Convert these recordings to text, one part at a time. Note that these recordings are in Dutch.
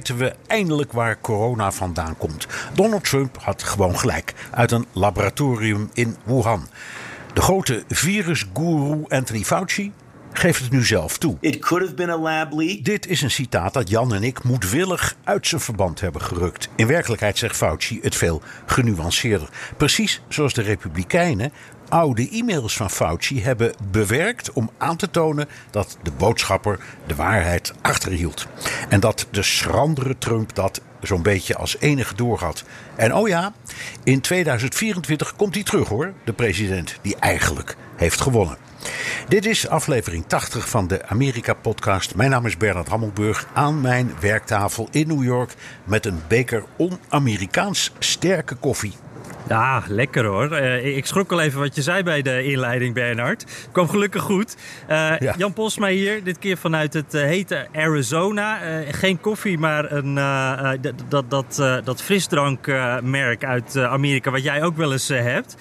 Weten we eindelijk waar corona vandaan komt. Donald Trump had gewoon gelijk uit een laboratorium in Wuhan. De grote virusgoeroe Anthony Fauci geeft het nu zelf toe. It could have been a lab leak. Dit is een citaat dat Jan en ik moedwillig uit zijn verband hebben gerukt. In werkelijkheid zegt Fauci het veel genuanceerder. Precies zoals de Republikeinen oude e-mails van Fauci hebben bewerkt om aan te tonen dat de boodschapper de waarheid achterhield. En dat de schrandere Trump dat zo'n beetje als enige doorhad. En oh ja, in 2024 komt hij terug hoor, de president die eigenlijk heeft gewonnen. Dit is aflevering 80 van de Amerika-podcast. Mijn naam is Bernard Hammelburg. Aan mijn werktafel in New York met een beker on-Amerikaans sterke koffie. Ja, lekker hoor. Uh, ik schrok al even wat je zei bij de inleiding, Bernard. Kwam gelukkig goed. Uh, ja. Jan Posma hier, dit keer vanuit het uh, hete Arizona. geen koffie, maar een, dat, dat, dat frisdrankmerk uit Amerika, wat jij ook wel eens hebt.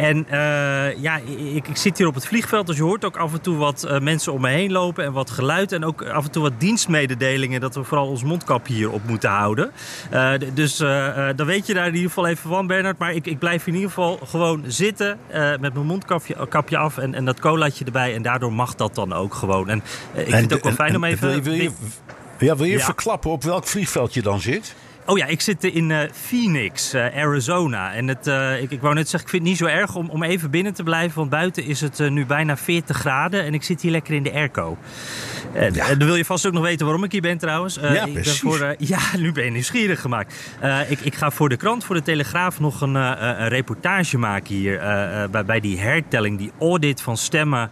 En uh, ja, ik, ik, zit hier op het vliegveld, dus je hoort ook af en toe wat uh, mensen om me heen lopen en wat geluid. En ook af en toe wat dienstmededelingen dat we vooral ons mondkapje hier op moeten houden. Uh, dus dan weet je daar in ieder geval even van, Bernard. Maar ik, ik blijf in ieder geval gewoon zitten met mijn mondkapje kapje af en, en dat colaatje erbij. En daardoor mag dat dan ook gewoon. En ik vind het ook wel fijn om even... Wil je, wil je, ja, wil je ja. verklappen op welk vliegveld je dan zit? Oh ja, ik zit in uh, Phoenix, uh, Arizona. En het, uh, ik, ik wou net zeggen, ik vind het niet zo erg om, om even binnen te blijven. Want buiten is het nu bijna 40 graden. En ik zit hier lekker in de airco. Ja. Dan wil je vast ook nog weten waarom ik hier ben trouwens. ja, ik ben voor, ja, nu ben je nieuwsgierig gemaakt. ik, ik ga voor de krant, voor de Telegraaf, nog een, een reportage maken hier. bij, bij die hertelling, die audit van stemmen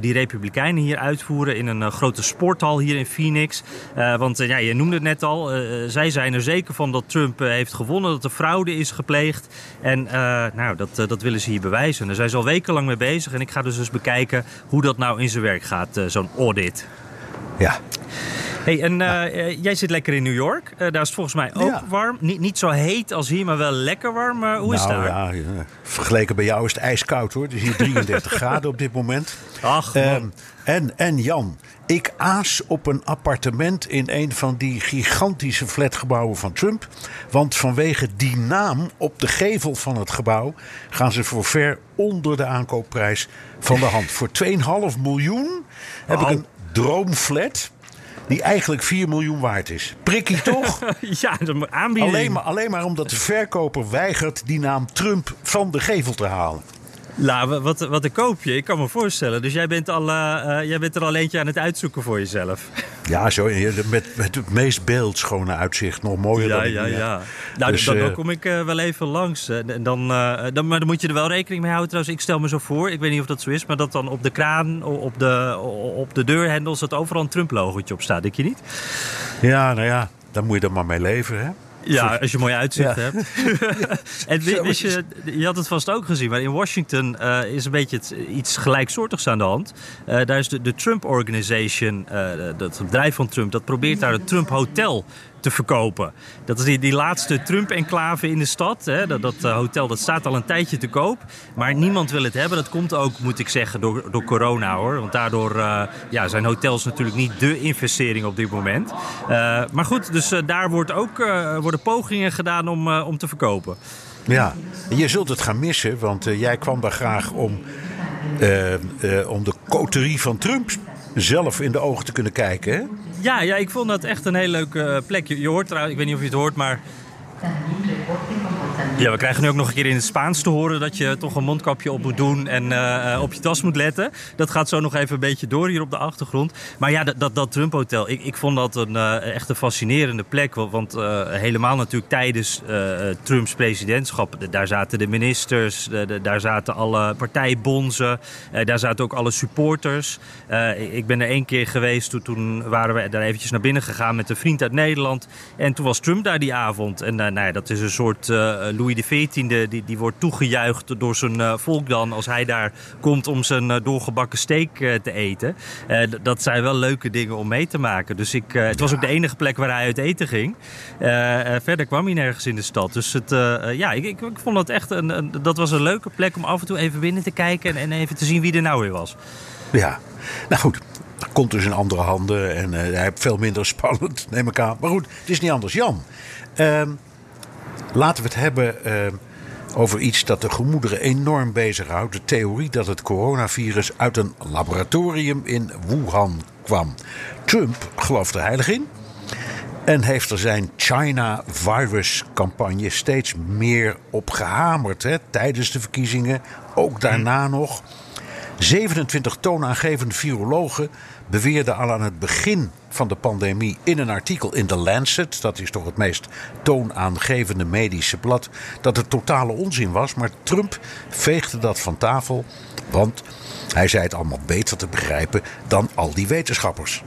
die Republikeinen hier uitvoeren. In een grote sporthal hier in Phoenix. want ja, je noemde het net al. zij zijn er zeker van dat Trump heeft gewonnen, dat er fraude is gepleegd. En uh, nou, dat, uh, dat willen ze hier bewijzen. Daar zijn ze al wekenlang mee bezig. En ik ga dus eens bekijken hoe dat nou in zijn werk gaat, zo'n audit. Ja. Hey, en jij zit lekker in New York. daar is het volgens mij ook ja. warm. Niet, niet zo heet als hier, maar wel lekker warm. hoe nou, is het daar? Ja, ja, vergeleken bij jou is het ijskoud hoor. Het is hier 33 graden op dit moment. Ach, um, en, en Jan, ik aas op een appartement in een van die gigantische flatgebouwen van Trump. Want vanwege die naam op de gevel van het gebouw gaan ze voor ver onder de aankoopprijs van de hand. Voor 2,5 miljoen heb oh. ik een droomflat. Die eigenlijk 4 miljoen waard is. Prikkie toch? ja, dat aanbieding. Alleen maar, alleen maar omdat de verkoper weigert die naam Trump van de gevel te halen. Nou, wat, wat ik koop je? Ik kan me voorstellen. Dus jij bent, al, uh, uh, jij bent er al eentje aan het uitzoeken voor jezelf. Ja, zo, met, met het meest beeldschone uitzicht. Nog mooier ja, dan Ja, ja, ja. Nou, dus, dan, dan, kom ik uh, wel even langs. En dan, dan, maar dan moet je er wel rekening mee houden trouwens. Ik stel me zo voor, ik weet niet of dat zo is... maar dat dan op de kraan, op de, op de deurhendels... dat overal een Trump-logotje op staat. Denk je niet? Ja, nou ja, daar moet je er maar mee leven, hè? Ja, als je mooi uitzicht ja. hebt. en wist je, je had het vast ook gezien, maar in Washington uh, is een beetje het, iets gelijksoortigs aan de hand. Uh, daar is de, de Trump Organization, uh, dat bedrijf van Trump, dat probeert daar het Trump Hotel te verkopen. Dat is die, die laatste Trump-enclave in de stad. Hè. Dat, dat uh, hotel dat staat al een tijdje te koop. Maar niemand wil het hebben. Dat komt ook, moet ik zeggen, door, door corona hoor. Want daardoor uh, ja, zijn hotels natuurlijk niet de investering op dit moment. Uh, maar goed, dus daar wordt ook, worden pogingen gedaan om, om te verkopen. Ja, je zult het gaan missen, want jij kwam daar graag om, om de coterie van Trump zelf in de ogen te kunnen kijken. Hè? Ja, ja, ik vond dat echt een heel leuke plek. Je, je hoort trouwens, ik weet niet of je het hoort, maar Ja, we krijgen nu ook nog een keer in het Spaans te horen dat je toch een mondkapje op moet doen en uh, op je tas moet letten. Dat gaat zo nog even een beetje door hier op de achtergrond. Maar ja, dat, dat, Trump Hotel, ik, ik vond dat een uh, echt een fascinerende plek. Want helemaal natuurlijk tijdens Trumps presidentschap, daar zaten de ministers, daar zaten alle partijbonzen, daar zaten ook alle supporters. ik ben er één keer geweest, toen, toen waren we daar eventjes naar binnen gegaan met een vriend uit Nederland. En toen was Trump daar die avond. En nou ja, dat is een soort Louis XIV, die, die wordt toegejuicht door zijn volk dan als hij daar komt om zijn doorgebakken steak te eten. dat zijn wel leuke dingen om mee te maken. Dus ik, het was ook de enige plek waar hij uit eten ging. verder kwam hij nergens in de stad. Dus het, ja, ik, ik, ik, vond dat echt een, een, dat was een leuke plek om af en toe even binnen te kijken en, en even te zien wie er nou weer was. Ja, nou goed. Dat komt dus in andere handen en hij heeft veel minder spannend, neem ik aan. Maar goed, het is niet anders. Jan, uh, laten we het hebben uh, over iets dat de gemoederen enorm bezighoudt. De theorie dat het coronavirus uit een laboratorium in Wuhan kwam. Trump gelooft er heilig in. En heeft er zijn China Virus campagne steeds meer op gehamerd. Hè, tijdens de verkiezingen, ook daarna nog. 27 toonaangevende virologen beweerden al aan het begin van de pandemie in een artikel in The Lancet, dat is toch het meest toonaangevende medische blad, dat het totale onzin was. Maar Trump veegde dat van tafel, want hij zei het allemaal beter te begrijpen dan al die wetenschappers.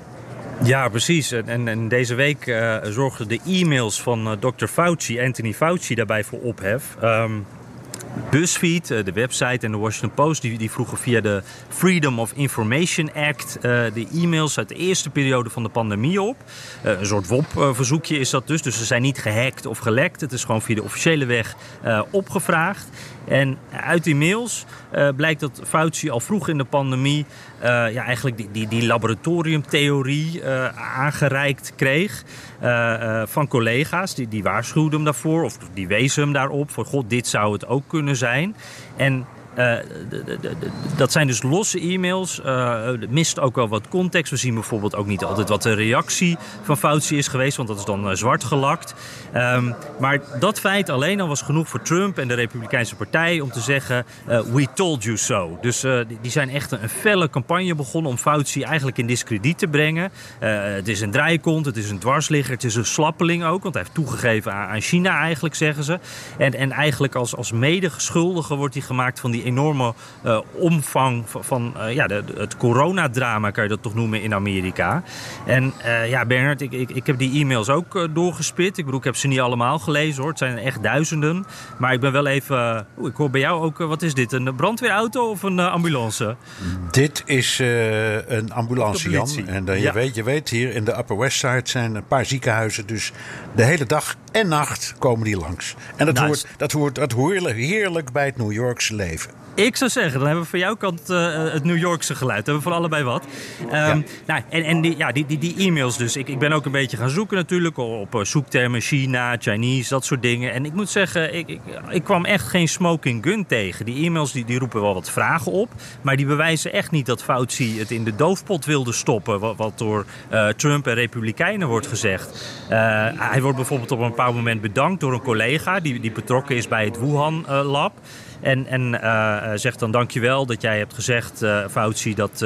Ja, precies. En, en deze week uh, zorgden de e-mails van uh, Dr. Fauci, Anthony Fauci, daarbij voor ophef. Um, BuzzFeed, de website en de Washington Post, die, die vroegen via de Freedom of Information Act uh, de e-mails uit de eerste periode van de pandemie op. Uh, een soort WOP-verzoekje is dat dus. Dus ze zijn niet gehackt of gelekt. Het is gewoon via de officiële weg opgevraagd. En uit die mails uh, blijkt dat Fauci al vroeg in de pandemie uh, ja, eigenlijk die, die, die laboratoriumtheorie uh, aangereikt kreeg van collega's. Die, die waarschuwden hem daarvoor of die wezen hem daarop. Voor god, dit zou het ook kunnen zijn. En uh, dat zijn dus losse e-mails. Uh, mist ook wel wat context. We zien bijvoorbeeld ook niet altijd wat de reactie van Fauci is geweest, want dat is dan uh, zwart gelakt. Um, maar dat feit alleen al was genoeg voor Trump en de Republikeinse Partij om te zeggen: We told you so. Dus die, zijn echt een, een felle campagne begonnen om Fauci eigenlijk in discrediet te brengen. het is een draaikont, het is een dwarsligger, het is een slappeling ook, want hij heeft toegegeven aan, aan China eigenlijk, zeggen ze. En, en eigenlijk als, als medegeschuldige wordt hij gemaakt van die enorme uh, omvang van, van uh, ja, de, het coronadrama, kan je dat toch noemen, in Amerika. En uh, ja, Bernard, ik, ik, ik heb die e-mails ook doorgespit. Ik bedoel, ik heb ze niet allemaal gelezen hoor. Het zijn echt duizenden. Maar ik ben wel even. Oeh, ik hoor bij jou ook. wat is dit? Een brandweerauto of een ambulance? Dit is een ambulance, Jan. En je, ja. weet, je weet, hier in de Upper West Side zijn een paar ziekenhuizen. Dus de hele dag en nacht komen die langs. En dat, nice. hoort, dat, hoort, dat hoort heerlijk bij het New Yorkse leven. Ik zou zeggen, dan hebben we van jouw kant uh, het New Yorkse geluid. Dan hebben we van allebei wat. Um, ja. Nou, en en die, ja, die, die, die e-mails dus. Ik, ik ben ook een beetje gaan zoeken natuurlijk op uh, zoektermen China, Chinese, dat soort dingen. En ik moet zeggen, ik, ik, ik kwam echt geen smoking gun tegen. Die e-mails die, die roepen wel wat vragen op. Maar die bewijzen echt niet dat Fauci het in de doofpot wilde stoppen. Wat, wat door uh, Trump en Republikeinen wordt gezegd. hij wordt bijvoorbeeld op een bepaald moment bedankt door een collega die, die betrokken is bij het Wuhan-lab. En, en uh, zegt dan dankjewel dat jij hebt gezegd, uh, dat,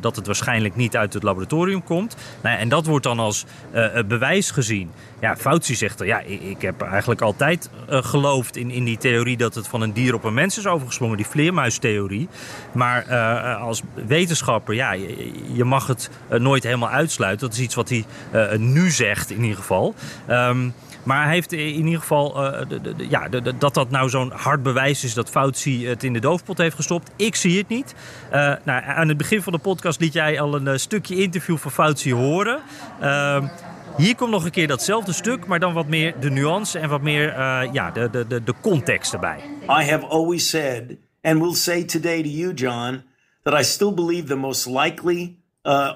dat het waarschijnlijk niet uit het laboratorium komt. Nou, en dat wordt dan als bewijs gezien. Ja, Fauci zegt er, ja, ik, heb eigenlijk altijd geloofd in, in die theorie dat het van een dier op een mens is overgesprongen, die vleermuistheorie. Maar als wetenschapper, ja, je, je mag het nooit helemaal uitsluiten. Dat is iets wat hij nu zegt in ieder geval. Um, maar hij heeft in ieder geval uh, de, de, de, dat dat nou zo'n hard bewijs is dat Fauci het in de doofpot heeft gestopt. Ik zie het niet. Uh, nou, aan het begin van de podcast liet jij al een uh, stukje interview van Fauci horen. hier komt nog een keer datzelfde stuk, maar dan wat meer de nuance en wat meer ja, de, de, de, de context erbij. I have always said, and will say today to you, John, that I still believe the most likely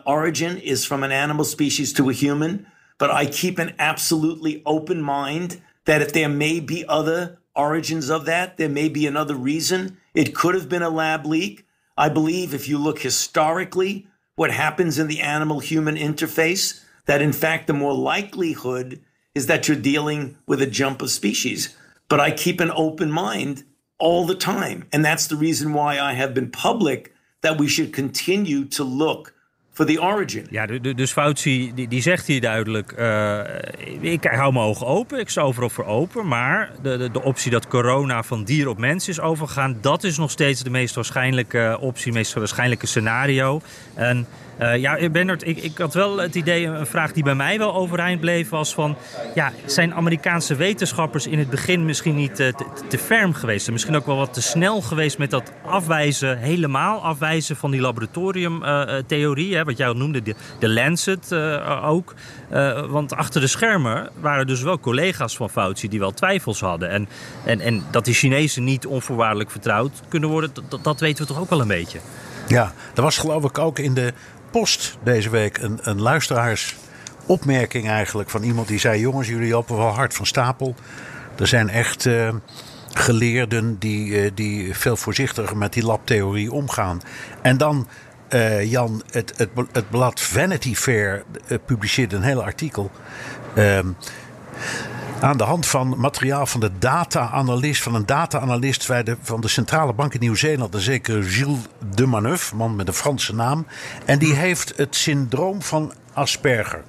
origin is from an animal species to a human. But I keep an absolutely open mind that if there may be other origins of that, there may be another reason. It could have been a lab leak. I believe if you look historically, what happens in the animal human interface, that in fact, the more likelihood is that you're dealing with a jump of species. but I keep an open mind all the time. And that's the reason why I have been public that we should continue to look for the origin. Ja, dus Fauci die, die zegt hier duidelijk: uh, ik hou mijn ogen open, ik sta overal voor open. Maar de, de, de, optie dat corona van dier op mens is overgegaan, dat is nog steeds de meest waarschijnlijke optie, het meest waarschijnlijke scenario. En uh, ja, Bernard, ik, ik had wel het idee, een vraag die bij mij wel overeind bleef, was van, ja, zijn Amerikaanse wetenschappers in het begin misschien niet te, te, te ferm geweest? Misschien ook wel wat te snel geweest met dat afwijzen, helemaal afwijzen van die laboratoriumtheorie, uh, wat jij noemde, de, de Lancet ook. want achter de schermen waren dus wel collega's van Fauci die wel twijfels hadden. En, en, en dat die Chinezen niet onvoorwaardelijk vertrouwd kunnen worden, dat, dat weten we toch ook wel een beetje. Ja, er was geloof ik ook in de post deze week een, een luisteraarsopmerking eigenlijk van iemand die zei: Jongens, jullie lopen wel hard van stapel. Er zijn echt uh, geleerden die, uh, die veel voorzichtiger met die labtheorie omgaan. En dan, uh, Jan, het, het, het blad Vanity Fair publiceerde een heel artikel. Aan de hand van materiaal van de data-analyst, van een data-analyst van de Centrale Bank in Nieuw-Zeeland, een zeker Gilles de Maneuf, man met een Franse naam. En die heeft het syndroom van Asperger.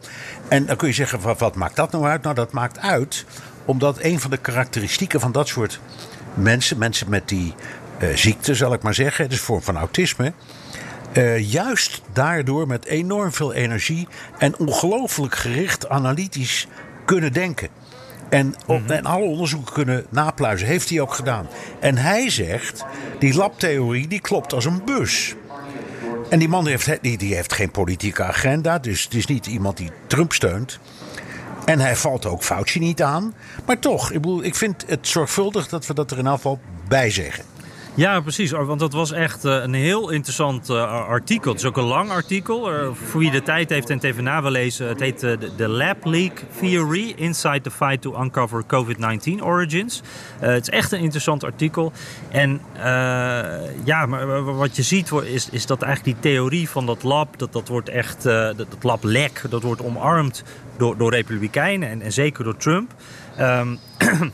En dan kun je zeggen, wat, wat maakt dat nou uit? Nou, dat maakt uit omdat een van de karakteristieken van dat soort mensen, mensen met die uh, ziekte, zal ik maar zeggen, het is een vorm van autisme. Uh, juist daardoor met enorm veel energie en ongelooflijk gericht analytisch kunnen denken. En, op, mhm. en alle onderzoeken kunnen napluizen. Heeft hij ook gedaan. En hij zegt, die labtheorie die klopt als een bus. En die man heeft, die, die heeft geen politieke agenda. Dus het is niet iemand die Trump steunt. En hij valt ook Fauci niet aan. Maar toch, ik, bedoel, ik vind het zorgvuldig dat we dat er in geval bij zeggen. Ja, precies. Want dat was echt eh, een heel interessant eh, artikel. Het is ook een lang artikel. Eh, voor wie de tijd heeft en het even na wil lezen. Het heet The Lab Leak Theory Inside the Fight to Uncover COVID-19 Origins. het is echt een interessant artikel. En ja, maar wat je ziet is, is dat eigenlijk die theorie van dat lab, dat, dat wordt echt, dat, lab lek, dat wordt omarmd door, door republikeinen en, en zeker door Trump. Um,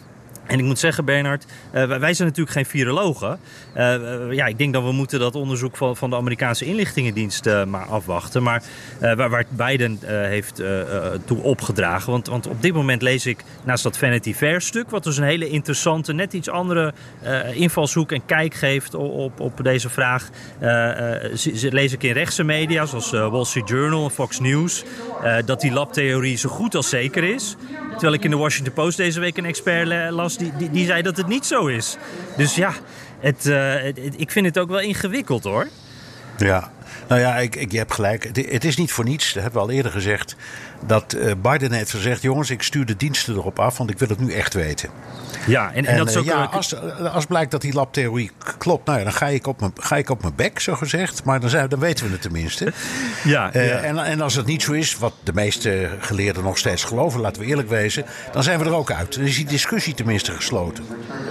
En ik moet zeggen, Bernard, uh, wij zijn natuurlijk geen virologen. Uh, ja, ik denk dat we moeten dat onderzoek van, van de Amerikaanse inlichtingendienst uh, maar afwachten. Maar waar, waar Biden heeft toe opgedragen. Want, want op dit moment lees ik naast dat Vanity Fair stuk, wat dus een hele interessante, net iets andere invalshoek en kijk geeft op, op deze vraag. lees ik in rechtse media, zoals Wall Street Journal en Fox News, dat die labtheorie zo goed als zeker is. Terwijl ik in de Washington Post deze week een expert las die, die, die zei dat het niet zo is. Dus ja, uh, het, ik vind het ook wel ingewikkeld hoor. Ja, nou ja, ik, ik, je hebt gelijk. Het, het, is niet voor niets, dat hebben we al eerder gezegd, dat uh, Biden heeft gezegd: jongens, ik stuur de diensten erop af, want ik wil het nu echt weten. Ja, en, en, dat is eh, ook... Ja, als, als blijkt dat die labtheorie klopt, nou ja, dan ga ik op mijn, ga ik op mijn bek, zo gezegd. Maar dan, zijn, dan weten we het tenminste. Ja, uh, ja. En, en als het niet zo is, wat de meeste geleerden nog steeds geloven, laten we eerlijk wezen, dan zijn we er ook uit. Dan is die discussie tenminste gesloten.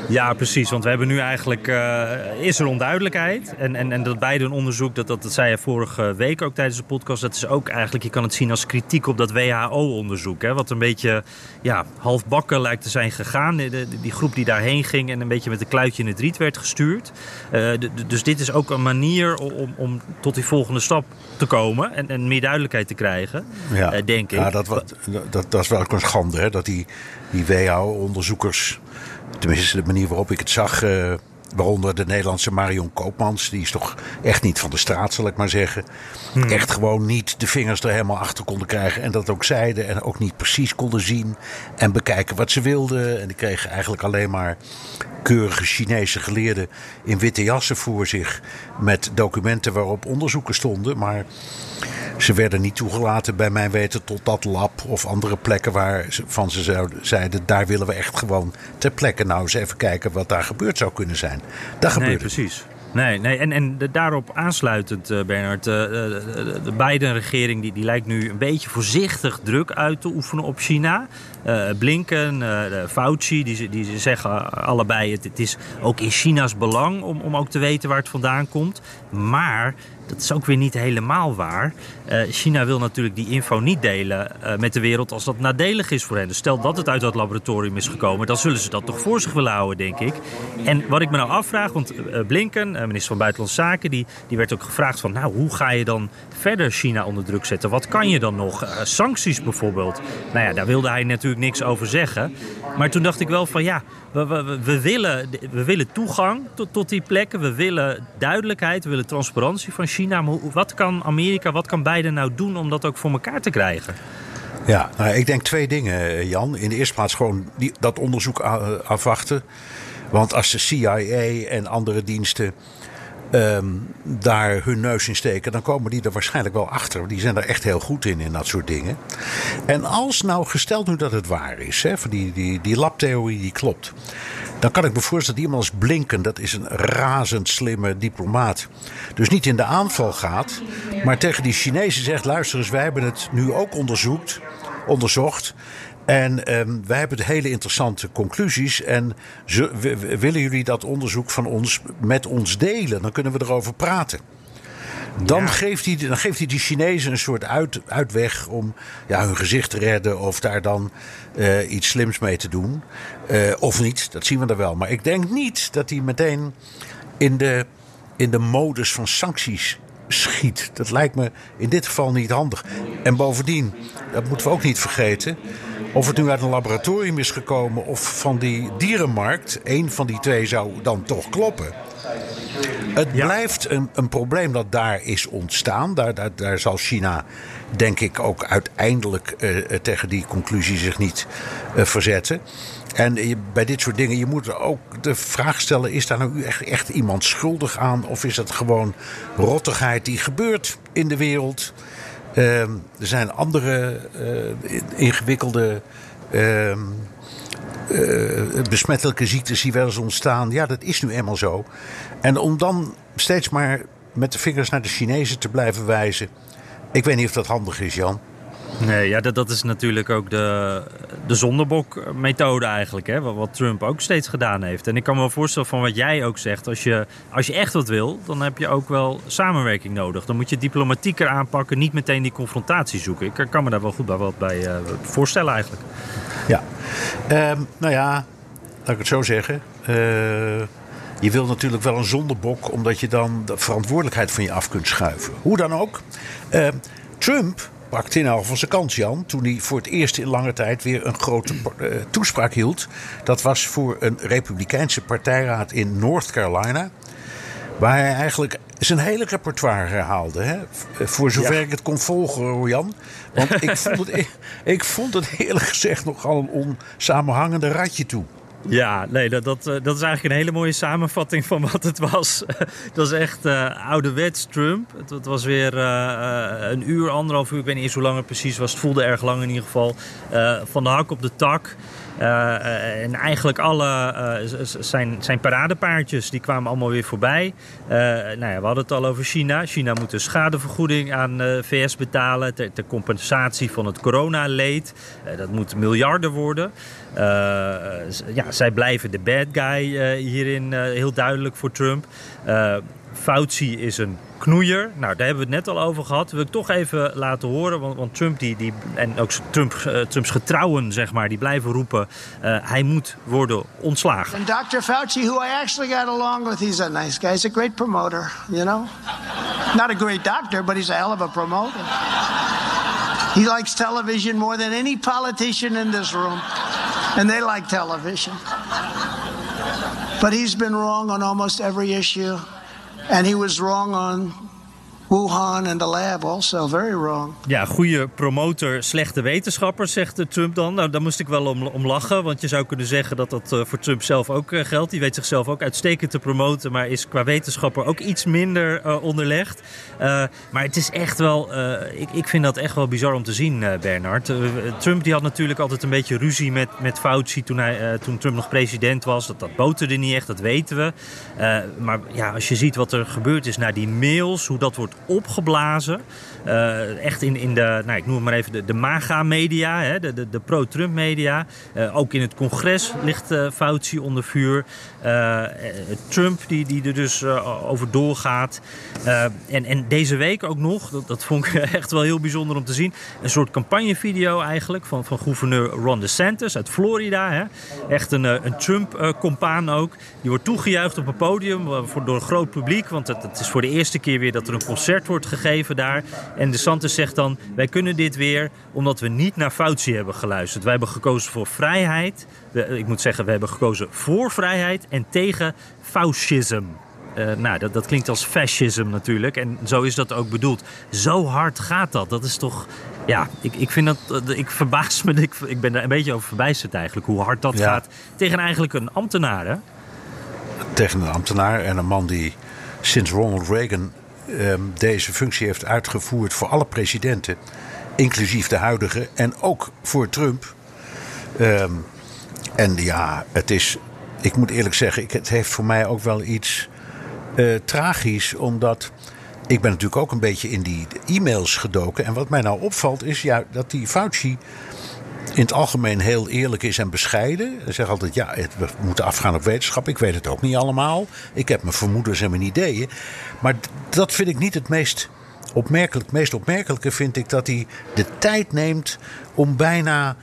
Ja, precies. Want we hebben nu eigenlijk, uh, is er onduidelijkheid. En, en, en dat beide een onderzoek, dat, dat, dat zei je vorige week ook tijdens de podcast, dat is ook eigenlijk, je kan het zien als kritiek op dat WHO-onderzoek. Wat een beetje ja, halfbakken lijkt te zijn gegaan. De, die groep die daarheen ging en een beetje met een kluitje in het riet werd gestuurd. Uh, dus dit is ook een manier om, om tot die volgende stap te komen en, en meer duidelijkheid te krijgen, ja. uh, denk ik. Ja, dat, wat, dat, dat is wel een schande, hè? dat die, die WHO-onderzoekers, tenminste de manier waarop ik het zag... Uh, Waaronder de Nederlandse Marion Koopmans. Die is toch echt niet van de straat, zal ik maar zeggen. Hmm. Echt gewoon niet de vingers er helemaal achter konden krijgen. En dat ook zeiden. En ook niet precies konden zien. En bekijken wat ze wilden. En die kregen eigenlijk alleen maar keurige Chinese geleerden in witte jassen voor zich. Met documenten waarop onderzoeken stonden. Maar ze werden niet toegelaten, bij mijn weten, tot dat lab of andere plekken waar ze zeiden: daar willen we echt gewoon ter plekke nou eens even kijken wat daar gebeurd zou kunnen zijn. Dat gebeurde. Nee, precies. Nee, nee. En, en daarop aansluitend, uh, Bernard, uh, de, de Biden-regering die, die lijkt nu een beetje voorzichtig druk uit te oefenen op China. Blinken, Fauci, die, die zeggen allebei... Het, het is ook in China's belang om, om ook te weten waar het vandaan komt. Maar dat is ook weer niet helemaal waar. Uh, China wil natuurlijk die info niet delen uh, met de wereld als dat nadelig is voor hen. Dus stel dat het uit dat laboratorium is gekomen, dan zullen ze dat toch voor zich willen houden, denk ik. En wat ik me nou afvraag, want uh, Blinken, minister van Buitenlandse Zaken, die, die werd ook gevraagd van, nou, hoe ga je dan verder China onder druk zetten? Wat kan je dan nog? sancties bijvoorbeeld. Nou ja, daar wilde hij natuurlijk niks over zeggen. Maar toen dacht ik wel van, ja, we, we, we willen, we willen toegang tot, tot die plekken. We willen duidelijkheid, we willen transparantie van China. Maar wat kan Amerika, wat kan Biden nou doen om dat ook voor elkaar te krijgen? Ja, nou, ik denk twee dingen, Jan. In de eerste plaats gewoon die, dat onderzoek afwachten. Want als de CIA en andere diensten um, daar hun neus in steken, dan komen die er waarschijnlijk wel achter. Die zijn er echt heel goed in, in dat soort dingen. En als nou gesteld nu dat het waar is, hè, van die, die, die labtheorie die klopt. Dan kan ik me voorstellen dat iemand als Blinken, dat is een razend slimme diplomaat. Dus niet in de aanval gaat, maar tegen die Chinezen zegt: luister eens, wij hebben het nu ook onderzoekt, onderzocht. En um, wij hebben hele interessante conclusies. En ze, willen jullie dat onderzoek van ons met ons delen? Dan kunnen we erover praten. Dan, geeft hij, dan geeft hij die Chinezen een soort uit, uitweg om ja, hun gezicht te redden of daar dan uh, iets slims mee te doen. Uh, of niet, dat zien we er wel. Maar ik denk niet dat hij meteen in de, in de modus van sancties schiet. Dat lijkt me in dit geval niet handig. En bovendien, dat moeten we ook niet vergeten. Of het nu uit een laboratorium is gekomen of van die dierenmarkt, één van die twee zou dan toch kloppen. Het blijft een, een, probleem dat daar is ontstaan. Daar, daar, daar zal China, denk ik, ook uiteindelijk uh, tegen die conclusie zich niet uh, verzetten. En bij dit soort dingen, je moet ook de vraag stellen: is daar nou echt, iemand schuldig aan? Of is het gewoon rottigheid die gebeurt in de wereld? Uh, er zijn andere uh, ingewikkelde. Uh, besmettelijke ziektes die wel eens ontstaan. Ja, dat is nu eenmaal zo. En om dan steeds maar met de vingers naar de Chinezen te blijven wijzen. Ik weet niet of dat handig is, Jan. Nee, ja, dat, dat is natuurlijk ook de, de zondebok-methode eigenlijk. Hè? Wat, Trump ook steeds gedaan heeft. En ik kan me wel voorstellen van wat jij ook zegt. Als je, als je echt wat wil, dan heb je ook wel samenwerking nodig. Dan moet je diplomatieker aanpakken, niet meteen die confrontatie zoeken. Ik kan me daar wel goed bij, wat bij uh, voorstellen eigenlijk. Ja, um, nou ja, laat ik het zo zeggen. Uh, je wil natuurlijk wel een zondebok, omdat je dan de verantwoordelijkheid van je af kunt schuiven. Hoe dan ook. Uh, Trump pakte in van zijn kans, Jan. Toen hij voor het eerst in lange tijd weer een grote uh, toespraak hield. Dat was voor een Republikeinse partijraad in North Carolina. Waar hij eigenlijk zijn hele repertoire herhaalde. Hè? Voor zover ik het kon volgen, Jan. Want ik vond, het, ik vond het eerlijk gezegd nogal een onsamenhangende ratje toe. Ja, nee, dat, dat, eh, dat is eigenlijk een hele mooie samenvatting van wat het was. dat is echt uh, ouderwets Trump. Het, was weer uh, een uur, anderhalf uur, ik weet niet eens hoe lang het precies was. Het voelde erg lang in ieder geval. Uh, van de hak op de tak. Uh, en eigenlijk alle uh, zijn, zijn paradepaardjes die kwamen allemaal weer voorbij. nou ja, we hadden het al over China. China moet een schadevergoeding aan de VS betalen ter, ter compensatie van het coronaleed. dat moet miljarden worden. ja, zij blijven de bad guy hierin heel duidelijk voor Trump. Fauci is een knoeier. Nou, daar hebben we het net al over gehad. wil ik toch even laten horen. Want, Trump die, die, en ook Trump, uh, Trumps getrouwen, zeg maar, die blijven roepen. Uh, hij moet worden ontslagen. And Dr. Fauci, who I actually got along with, he's a nice guy. He's a great promoter, you know. Not a great doctor, but he's a hell of a promoter. He likes television more than any politician in this room. And they like television. But he's been wrong on almost every issue. And he was wrong on Wuhan and the lab also, very wrong. Ja, goede promotor, slechte wetenschapper, zegt Trump dan. Nou, daar moest ik wel om, om lachen, want je zou kunnen zeggen dat dat uh, voor Trump zelf ook uh, geldt. Die weet zichzelf ook uitstekend te promoten, maar is qua wetenschapper ook iets minder onderlegd. maar het is echt wel, ik, ik vind dat echt wel bizar om te zien, Bernard. Trump die had natuurlijk altijd een beetje ruzie met, met Fauci toen, hij, toen Trump nog president was. Dat, dat boterde niet echt, dat weten we. maar ja, als je ziet wat er gebeurd is naar die mails, hoe dat wordt opgeblazen. Uh, echt in, in de, nou, ik noem het maar even de, de MAGA-media, de, de, de pro-Trump-media. Uh, ook in het congres ligt uh, Fauci onder vuur. Trump, die, die er dus over doorgaat. en, en deze week ook nog, dat, dat vond ik echt wel heel bijzonder om te zien. Een soort campagnevideo eigenlijk van, van gouverneur Ron DeSantis uit Florida. Hè. Echt een, een Trump-compaan ook. Die wordt toegejuicht op een podium voor, door een groot publiek. Want het, het is voor de eerste keer weer dat er een concert wordt gegeven daar. En De Santis zegt dan: Wij kunnen dit weer omdat we niet naar Fauci hebben geluisterd. Wij hebben gekozen voor vrijheid. ik moet zeggen, we hebben gekozen voor vrijheid en tegen fascisme. Uh, nou, dat, dat klinkt als fascisme natuurlijk. En zo is dat ook bedoeld. Zo hard gaat dat. Dat is toch. Ja, ik, ik vind dat. Ik verbaas me. Ik, ik ben er een beetje over verbijsterd eigenlijk. Hoe hard dat gaat tegen eigenlijk een ambtenaar. Hè? Tegen een ambtenaar en een man die sinds Ronald Reagan Ehm, deze functie heeft uitgevoerd voor alle presidenten, inclusief de huidige en ook voor Trump. Ehm, en ja, het is, ik moet eerlijk zeggen, het heeft voor mij ook wel iets uh, tragisch, omdat ik ben natuurlijk ook een beetje in die e-mails gedoken. En wat mij nou opvalt is ja, dat die Fauci in het algemeen heel eerlijk is en bescheiden. Hij zegt altijd, ja, we moeten afgaan op wetenschap. Ik weet het ook niet allemaal. Ik heb mijn vermoedens en mijn ideeën. Maar dat vind ik niet het meest opmerkelijk. Het meest opmerkelijke vind ik dat hij de tijd neemt om bijna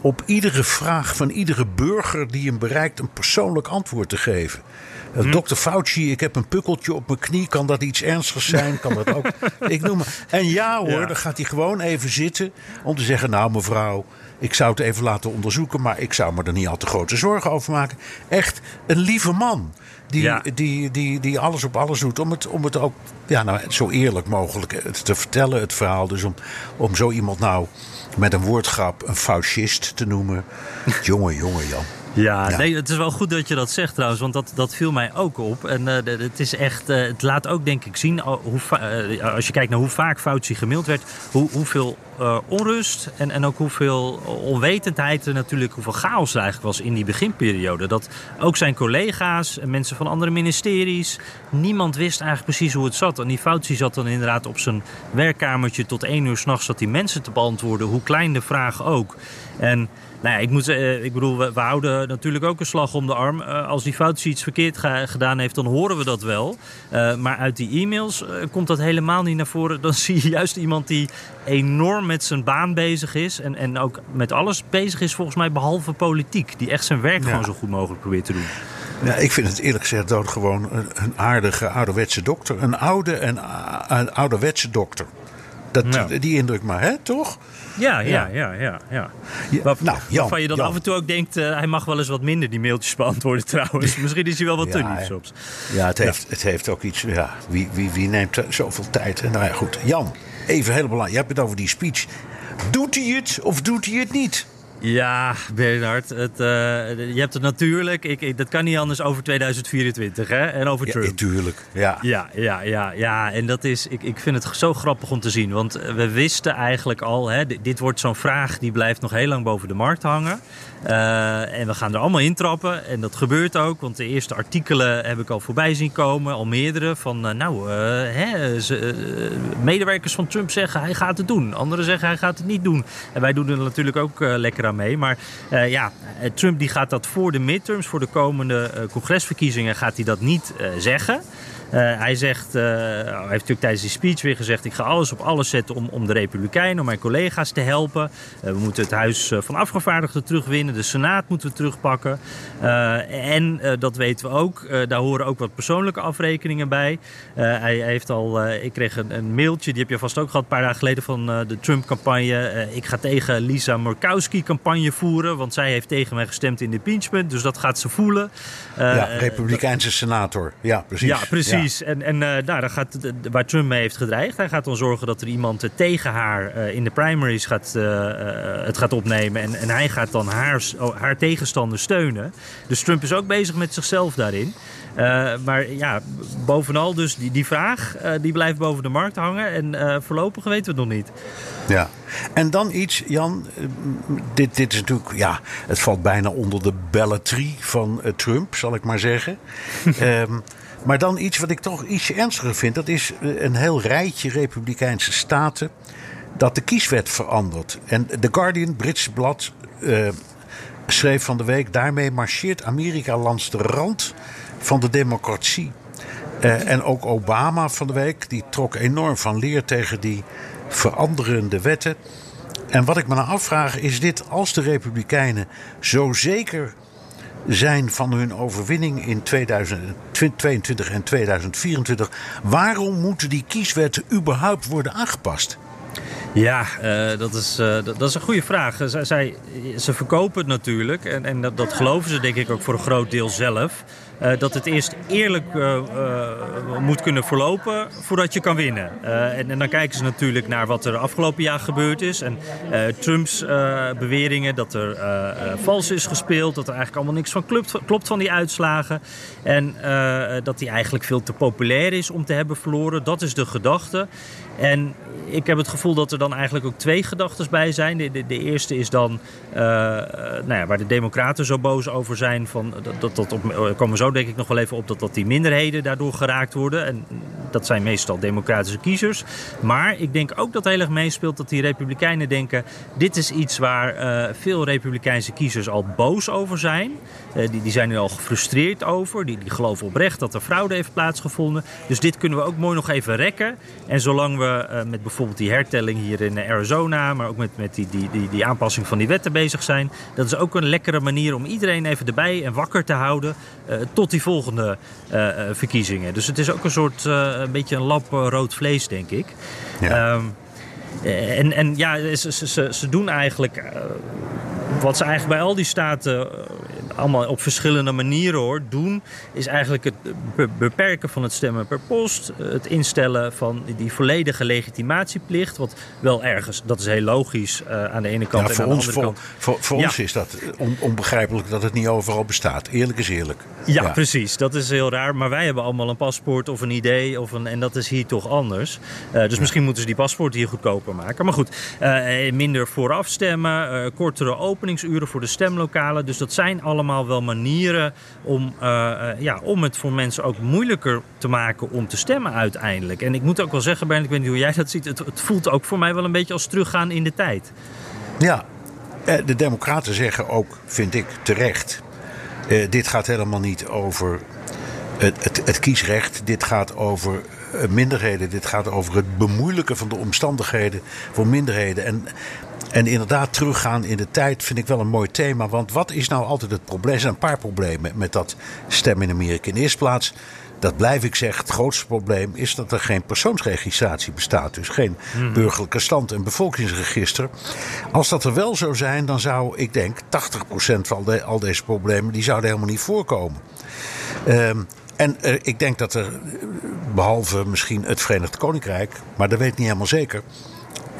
op iedere vraag van iedere burger die hem bereikt een persoonlijk antwoord te geven. Uh, hm. Dokter Fauci, ik heb een pukkeltje op mijn knie. Kan dat iets ernstigs zijn? Kan dat ook? ik noem maar. En ja hoor, dan gaat hij gewoon even zitten om te zeggen: Nou, mevrouw, ik zou het even laten onderzoeken, maar ik zou me er niet al te grote zorgen over maken. Echt een lieve man. Die, die, die, die alles op alles doet om het, om het ook ja, nou, zo eerlijk mogelijk te vertellen, het verhaal. Dus om, om zo iemand nou met een woordgrap een fascist te noemen. jongen, jongen, Jan. Ja, nee, het is wel goed dat je dat zegt trouwens, want dat, dat viel mij ook op. En uh, het is echt, uh, het laat ook denk ik zien, hoe uh, als je kijkt naar hoe vaak Fauci gemaild werd, hoe, hoeveel onrust en, en ook hoeveel onwetendheid er natuurlijk, hoeveel chaos er eigenlijk was in die beginperiode. Dat ook zijn collega's en mensen van andere ministeries, niemand wist eigenlijk precies hoe het zat. En die Fauci zat dan inderdaad op zijn werkkamertje tot één uur s'nachts zat die mensen te beantwoorden, hoe klein de vraag ook. En nou ja, ik, moet, uh, ik bedoel, we, houden natuurlijk ook een slag om de arm. Uh, als die fout iets verkeerd gedaan heeft, dan horen we dat wel. Uh, maar uit die e-mails komt dat helemaal niet naar voren. Dan zie je juist iemand die enorm met zijn baan bezig is. En, en ook met alles bezig is, volgens mij, behalve politiek. Die echt zijn werk gewoon zo goed mogelijk probeert te doen. Ja, ik vind het eerlijk gezegd dood gewoon een, een aardige ouderwetse dokter. Een oude en een ouderwetse dokter. Dat, Die indruk maar, hè, toch? Ja, ja, ja, ja. ja, nou, waarvan je dan af en toe ook denkt, uh, hij mag wel eens wat minder die mailtjes beantwoorden trouwens. Misschien is hij wel wat te lief soms. Ja, het heeft, het heeft ook iets, ja, wie, wie, wie neemt zoveel tijd? Nou ja, goed. Jan, even heel belangrijk, je hebt het over die speech. Doet hij het of doet hij het niet? Ja, Bernard, het, uh, je hebt het natuurlijk. Ik, ik, dat kan niet anders over 2024 hè? en over Trump. Ja, tuurlijk. Ja. Ja, ja, ja, ja. En dat is, ik, ik vind het zo grappig om te zien. Want we wisten eigenlijk al, hè, dit, dit wordt zo'n vraag die blijft nog heel lang boven de markt hangen. Uh, en we gaan er allemaal intrappen. En dat gebeurt ook, want de eerste artikelen heb ik al voorbij zien komen. Al meerdere van, uh, nou, uh, hè, medewerkers van Trump zeggen hij gaat het doen. Anderen zeggen hij gaat het niet doen. En wij doen er natuurlijk ook lekker aan mee. Maar ja, Trump die gaat dat voor de midterms, voor de komende congresverkiezingen, gaat hij dat niet zeggen. Uh, hij zegt, uh, hij heeft natuurlijk tijdens die speech weer gezegd: ik ga alles op alles zetten om, om de Republikeinen, om mijn collega's te helpen. Uh, we moeten het Huis van Afgevaardigden terugwinnen, de Senaat moeten we terugpakken. en dat weten we ook, daar horen ook wat persoonlijke afrekeningen bij. hij, heeft al, ik kreeg een, een, mailtje, die heb je vast ook gehad een paar dagen geleden van de Trump-campagne. ik ga tegen Lisa Murkowski campagne voeren, want zij heeft tegen mij gestemd in de impeachment, dus dat gaat ze voelen. ja, Republikeinse senator. Ja, precies. Ja, precies. Precies. En, en uh, nou, dan gaat, waar Trump mee heeft gedreigd, hij gaat dan zorgen dat er iemand uh, tegen haar uh, in de primaries gaat, het gaat opnemen. En, en hij gaat dan haar, oh, haar tegenstander steunen. Dus Trump is ook bezig met zichzelf daarin. maar ja, bovenal dus die, die vraag, die blijft boven de markt hangen. En voorlopig weten we het nog niet. Ja, en dan iets, Jan. Dit, dit is natuurlijk, ja, het valt bijna onder de belletrie van Trump, zal ik maar zeggen. um, Maar dan iets wat ik toch ietsje ernstiger vind. Dat is eh, een heel rijtje republikeinse staten dat de kieswet verandert. En The Guardian, Britse blad, uh, schreef van de week... daarmee marcheert Amerika langs de rand van de democratie. Uh, en ook Obama van de week, die trok enorm van leer tegen die veranderende wetten. En wat ik me nou afvraag is dit, als de republikeinen zo zeker zijn van hun overwinning in 2022 en 2024. Waarom moeten die kieswetten überhaupt worden aangepast? Ja, uh, dat, is, dat, dat, is een goede vraag. Zij, ze verkopen het natuurlijk en, en dat, dat geloven ze denk ik ook voor een groot deel zelf. Uh, dat het eerst eerlijk uh, uh, moet kunnen verlopen voordat je kan winnen. En, en, dan kijken ze natuurlijk naar wat er afgelopen jaar gebeurd is. En Trumps beweringen dat er vals is gespeeld, dat er eigenlijk allemaal niks van klopt, van die uitslagen. En dat hij eigenlijk veel te populair is om te hebben verloren. Dat is de gedachte. En ik heb het gevoel dat er dan eigenlijk ook twee gedachten bij zijn. De, de, eerste is dan, nou ja, waar de Democraten zo boos over zijn, van, dat, dat, dat op, komen zo denk ik nog wel even op, dat, dat die minderheden daardoor geraakt worden. En dat zijn meestal democratische kiezers. Maar ik denk ook dat heel erg meespeelt dat die Republikeinen denken, dit is iets waar uh, veel Republikeinse kiezers al boos over zijn. Uh, die, die zijn nu al gefrustreerd over. Die, die geloven oprecht dat er fraude heeft plaatsgevonden. Dus dit kunnen we ook mooi nog even rekken. En zolang we uh, met bijvoorbeeld die hertelling hier in Arizona, maar ook met, met die, die, die, die aanpassing van die wetten bezig zijn. Dat is ook een lekkere manier om iedereen even erbij en wakker te houden tot die volgende uh, verkiezingen. Dus het is ook een soort, een beetje een lap rood vlees, denk ik. Ja. Um, en, en ja, ze, ze, ze doen eigenlijk wat ze eigenlijk bij al die staten allemaal op verschillende manieren hoor, doen, is eigenlijk het beperken van het stemmen per post. Het instellen van die volledige legitimatieplicht. Wat wel ergens, dat is heel logisch uh, aan de ene kant. Ja, voor en aan ons, de andere voor, kant. Voor, voor ja. ons is dat on, onbegrijpelijk dat het niet overal bestaat. Eerlijk is eerlijk. Ja, ja, precies. Dat is heel raar. Maar wij hebben allemaal een paspoort of een idee. Of een, en dat is hier toch anders. Uh, dus misschien moeten ze die paspoort hier goedkoper maken. Maar goed, uh, minder vooraf stemmen. kortere openingsuren voor de stemlokalen. Dus dat zijn allemaal wel manieren om, uh, ja, om het voor mensen ook moeilijker te maken om te stemmen uiteindelijk. En ik moet ook wel zeggen, Bernd, ik weet niet hoe jij dat ziet, het, voelt ook voor mij wel een beetje als teruggaan in de tijd. Ja, de Democraten zeggen ook, vind ik terecht, dit gaat helemaal niet over het, het, het kiesrecht, dit gaat over minderheden. Dit gaat over het bemoeilijken van de omstandigheden voor minderheden. En en inderdaad, teruggaan in de tijd vind ik wel een mooi thema. Want wat is nou altijd het probleem? Er zijn een paar problemen met dat stemmen in Amerika. In de eerste plaats, dat blijf ik zeggen, het grootste probleem is dat er geen persoonsregistratie bestaat. Dus geen hmm. burgerlijke stand en bevolkingsregister. Als dat er wel zou zijn, dan zou ik denk 80% van al, de, al deze problemen, die zouden helemaal niet voorkomen. Um, en uh, ik denk dat er, behalve misschien het Verenigd Koninkrijk, maar dat weet ik niet helemaal zeker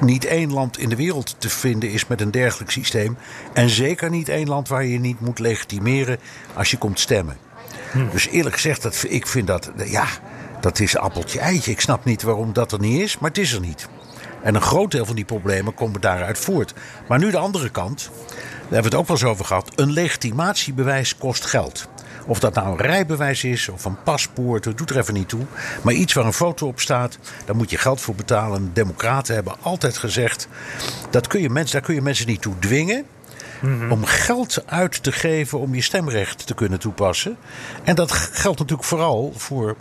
niet één land in de wereld te vinden is met een dergelijk systeem. En zeker niet één land waar je niet moet legitimeren als je komt stemmen. Hm. Dus eerlijk gezegd, dat, ik vind dat, ja, dat is appeltje eitje. Ik snap niet waarom dat er niet is, maar het is er niet. En een groot deel van die problemen komen daaruit voort. Maar nu de andere kant, daar hebben we het ook wel eens over gehad. Een legitimatiebewijs kost geld. Of dat nou een rijbewijs is of een paspoort, dat doet er even niet toe. Maar iets waar een foto op staat, daar moet je geld voor betalen. Democraten hebben altijd gezegd, dat kun je mensen, daar kun je mensen niet toe dwingen. Mm-hmm. Om geld uit te geven om je stemrecht te kunnen toepassen. En dat geldt natuurlijk vooral voor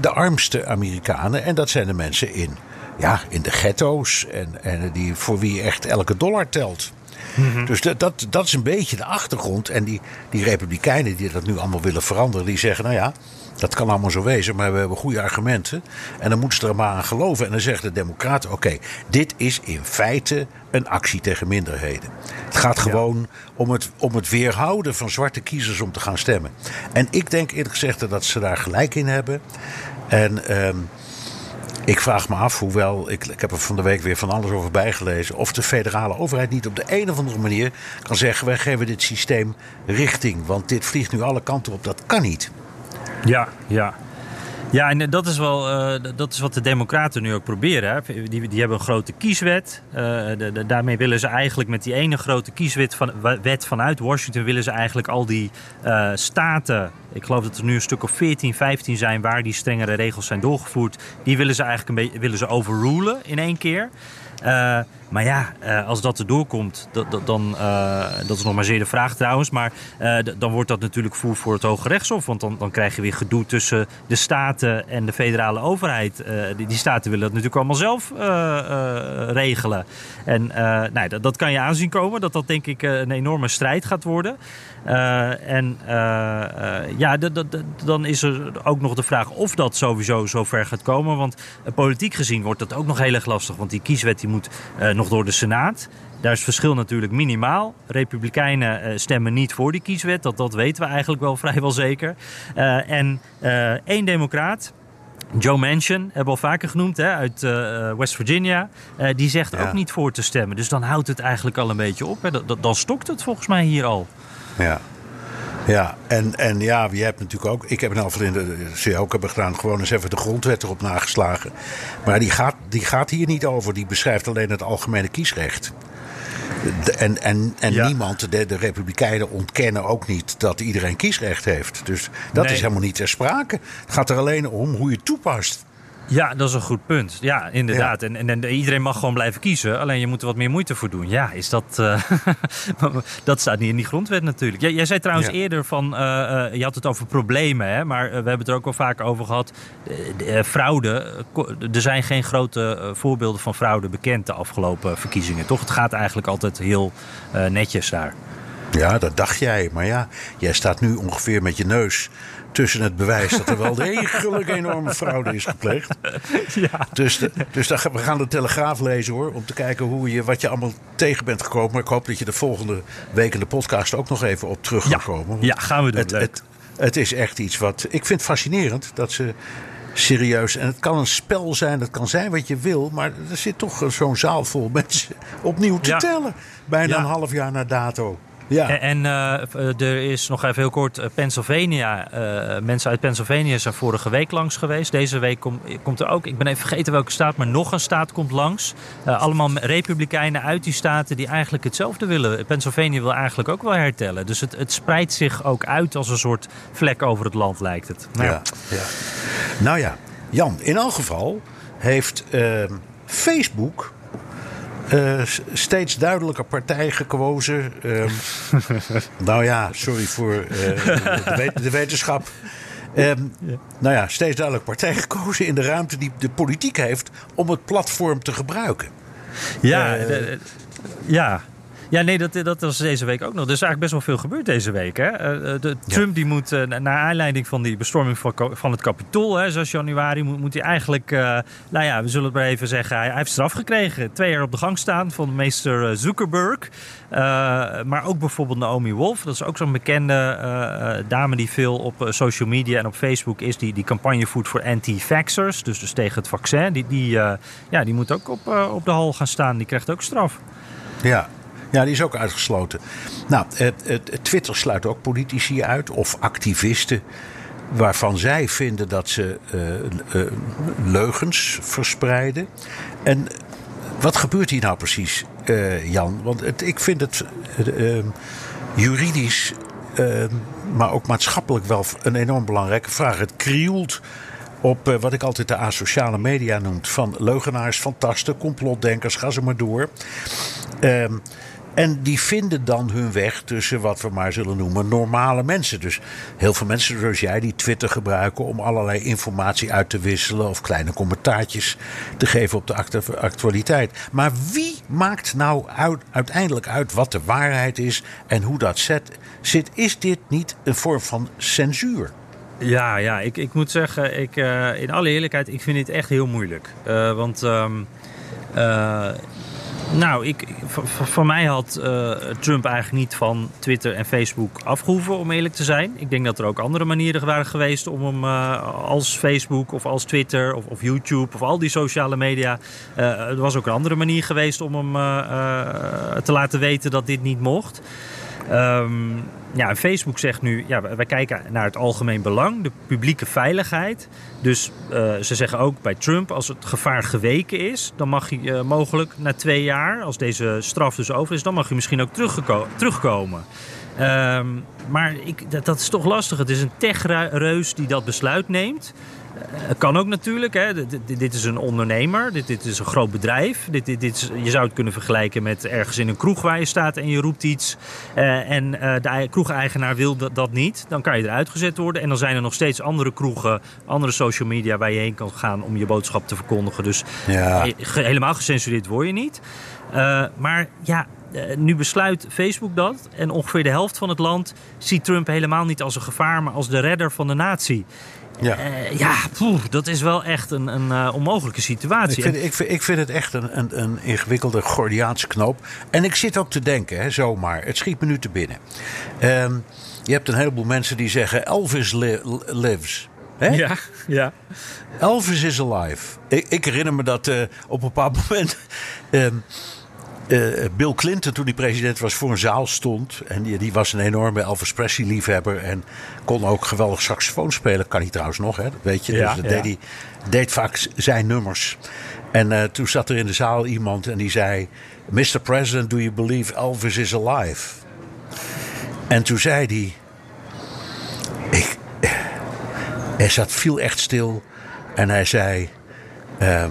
de armste Amerikanen. En dat zijn de mensen in, ja, in de ghetto's. En, en die, voor wie echt elke dollar telt. Mm-hmm. Dus dat, dat, dat is een beetje de achtergrond. En die, die republikeinen die dat nu allemaal willen veranderen, die zeggen: nou ja. Dat kan allemaal zo wezen, maar we hebben goede argumenten. En dan moeten ze er maar aan geloven. En dan zeggen de Democraten: oké, dit is in feite een actie tegen minderheden. Het gaat gewoon ja. om, het, om het weerhouden van zwarte kiezers om te gaan stemmen. En ik denk eerlijk gezegd dat ze daar gelijk in hebben. En. Um, ik vraag me af, hoewel ik, ik heb er van de week weer van alles over bijgelezen, of de federale overheid niet op de een of andere manier kan zeggen: wij geven dit systeem richting, want dit vliegt nu alle kanten op. Dat kan niet. Ja, ja. Ja, en dat is wel uh, dat is wat de Democraten nu ook proberen. Hè. Die, die hebben een grote kieswet. De, daarmee willen ze eigenlijk met die ene grote kieswet van, wet vanuit Washington... willen ze eigenlijk al die staten... ik geloof dat er nu een stuk of 14, 15 zijn... waar die strengere regels zijn doorgevoerd... die willen ze eigenlijk een beetje willen ze overrulen in één keer... Maar ja, uh, als dat erdoor komt, dat, dan, uh, dat is nog maar zeer de vraag trouwens. Maar dan wordt dat natuurlijk voer voor het Hoge Rechtshof. Want dan, dan krijg je weer gedoe tussen de staten en de federale overheid. Die, die, staten willen dat natuurlijk allemaal zelf regelen. En nou, dat, dat, kan je aanzien komen, dat dat denk ik een enorme strijd gaat worden. en ja, dan is er ook nog de vraag of dat sowieso zover gaat komen. Want politiek gezien wordt dat ook nog heel erg lastig. Want die kieswet die moet nog nog door de Senaat. Daar is het verschil natuurlijk minimaal. Republikeinen uh, stemmen niet voor die kieswet. Dat, dat weten we eigenlijk wel vrijwel zeker. Uh, en uh, één democraat, Joe Manchin, hebben we al vaker genoemd, hè, uit West Virginia. die zegt ja. ook niet voor te stemmen. Dus dan houdt het eigenlijk al een beetje op. Hè. Dan, dan stokt het volgens mij hier al. Ja, ja, en, en ja, je hebt natuurlijk ook. Ik heb een in de ook hebben gedaan, gewoon eens even de grondwet erop nageslagen. Maar die gaat, die gaat hier niet over. Die beschrijft alleen het algemene kiesrecht. en en, en niemand, de, de Republikeinen, ontkennen ook niet dat iedereen kiesrecht heeft. Dus dat is helemaal niet ter sprake. Het gaat er alleen om hoe je het toepast. Ja, dat is een goed punt. Ja, inderdaad. En, en, iedereen mag gewoon blijven kiezen. Alleen je moet er wat meer moeite voor doen. Ja, is dat. Uh, dat staat niet in die grondwet natuurlijk. Jij, jij zei trouwens eerder van. Uh, uh, je had het over problemen, hè? maar we hebben het er ook al vaak over gehad. fraude. Er zijn geen grote voorbeelden van fraude bekend de afgelopen verkiezingen, toch? Het gaat eigenlijk altijd heel netjes daar. Ja, dat dacht jij. Maar ja, jij staat nu ongeveer met je neus tussen het bewijs dat er wel degelijk enorme fraude is gepleegd. Ja. Dus, de, dus we gaan de Telegraaf lezen hoor. Om te kijken hoe je, wat je allemaal tegen bent gekomen. Maar ik hoop dat je de volgende week in de podcast ook nog even op terug gaat komen. Ja, gaan we doen. Het, het, het, is echt iets wat. Ik vind fascinerend dat ze serieus. En het kan een spel zijn, het kan zijn wat je wil. Maar er zit toch zo'n zaal vol mensen opnieuw te tellen. Bijna een half jaar na dato. Ja. En, uh, er is nog even heel kort uh, Pennsylvania. Mensen uit Pennsylvania zijn vorige week langs geweest. Deze week kom, komt er ook, ik ben even vergeten welke staat, maar nog een staat komt langs. allemaal republikeinen uit die staten die eigenlijk hetzelfde willen. Pennsylvania wil eigenlijk ook wel hertellen. Dus het, het spreidt zich ook uit als een soort vlek over het land, lijkt het. Nou ja. ja. Nou ja, Jan, in elk geval heeft Facebook uh, steeds duidelijker partij gekozen. Uh, nou ja, sorry voor uh, de, de, wetenschap. Um, ja. Nou ja, steeds duidelijk partij gekozen in de ruimte die de politiek heeft om het platform te gebruiken. Ja, de, ja. Ja, nee, dat, dat was deze week ook nog. Er is eigenlijk best wel veel gebeurd deze week. Hè? Eh, de, Trump die moet, uh, naar aanleiding van die bestorming van, van het kapitool, hè, zoals januari, moet, moet hij eigenlijk, nou ja, we zullen het maar even zeggen, hij, hij, heeft straf gekregen. Twee jaar op de gang staan van meester Zuckerberg. maar ook bijvoorbeeld Naomi Wolf, dat is ook zo'n bekende dame die veel op social media en op Facebook is, die, die campagne voert voor anti-vaxxers, dus, dus tegen het vaccin. Die, die, ja, die moet ook op, op de hal gaan staan, die krijgt ook straf. Ja, ja, die is ook uitgesloten. Nou, het, het, Twitter sluit ook politici uit of activisten waarvan zij vinden dat ze uh, leugens verspreiden. En wat gebeurt hier nou precies, Jan? Want het, ik vind het ehm, juridisch, ehm, maar ook maatschappelijk wel een enorm belangrijke vraag. Het krioelt op wat ik altijd de asociale media noem: van leugenaars, fantasten, complotdenkers, ga ze maar door. Ehm en die vinden dan hun weg tussen wat we maar zullen noemen normale mensen. Dus heel veel mensen zoals jij die Twitter gebruiken om allerlei informatie uit te wisselen of kleine commentaartjes te geven op de actualiteit. Maar wie maakt nou uiteindelijk uit wat de waarheid is en hoe dat zit? Is dit niet een vorm van censuur? Ja, ja ik, ik moet zeggen, ik, uh, in alle eerlijkheid, ik vind dit echt heel moeilijk. Uh, want. Um, uh, nou, ik, voor, mij had uh, Trump eigenlijk niet van Twitter en Facebook afgehoeven, om eerlijk te zijn. Ik denk dat er ook andere manieren waren geweest om hem uh, als Facebook of als Twitter of, of, YouTube of al die sociale media. Uh, er was ook een andere manier geweest om hem te laten weten dat dit niet mocht. Um, ja, Facebook zegt nu, ja, wij kijken naar het algemeen belang, de publieke veiligheid. Dus uh, ze zeggen ook bij Trump, als het gevaar geweken is, dan mag hij uh, mogelijk na twee jaar, als deze straf dus over is, dan mag hij misschien ook terugkomen. Um, maar ik, dat, dat, is toch lastig. Het is een techreus die dat besluit neemt. Uh, kan ook natuurlijk. Hè. Dit, dit, is een ondernemer. Dit, dit is een groot bedrijf. Dit, dit, dit is, je zou het kunnen vergelijken met ergens in een kroeg waar je staat en je roept iets. Uh, en uh, de kroegeigenaar wil dat, dat, niet. Dan kan je eruit gezet worden. En dan zijn er nog steeds andere kroegen, andere social media waar je heen kan gaan om je boodschap te verkondigen. Dus ja. helemaal gecensureerd word je niet. maar ja, nu besluit Facebook dat. En ongeveer de helft van het land ziet Trump helemaal niet als een gevaar, maar als de redder van de natie. Ja, uh, ja poeh, dat is wel echt een, een uh, onmogelijke situatie. Ik vind, ik, vind, ik vind het echt een, een, een, ingewikkelde Gordiaanse knoop. En ik zit ook te denken, hè, zomaar. Het schiet me nu te binnen. Um, je hebt een heleboel mensen die zeggen: Elvis li lives. Hè? Ja, ja. Elvis is alive. Ik, ik herinner me dat uh, op een bepaald moment. Um, uh, Bill Clinton, toen hij president was, voor een zaal stond. En die, die was een enorme Elvis Presley-liefhebber. En kon ook geweldig saxofoon spelen. Kan hij trouwens nog, hè? weet je. Ja, dus ja. deed, hij, deed vaak zijn nummers. En uh, toen zat er in de zaal iemand en die zei... Mr. President, do you believe Elvis is alive? En toen zei hij... Ik, hij zat, viel echt stil. En hij zei... Uh,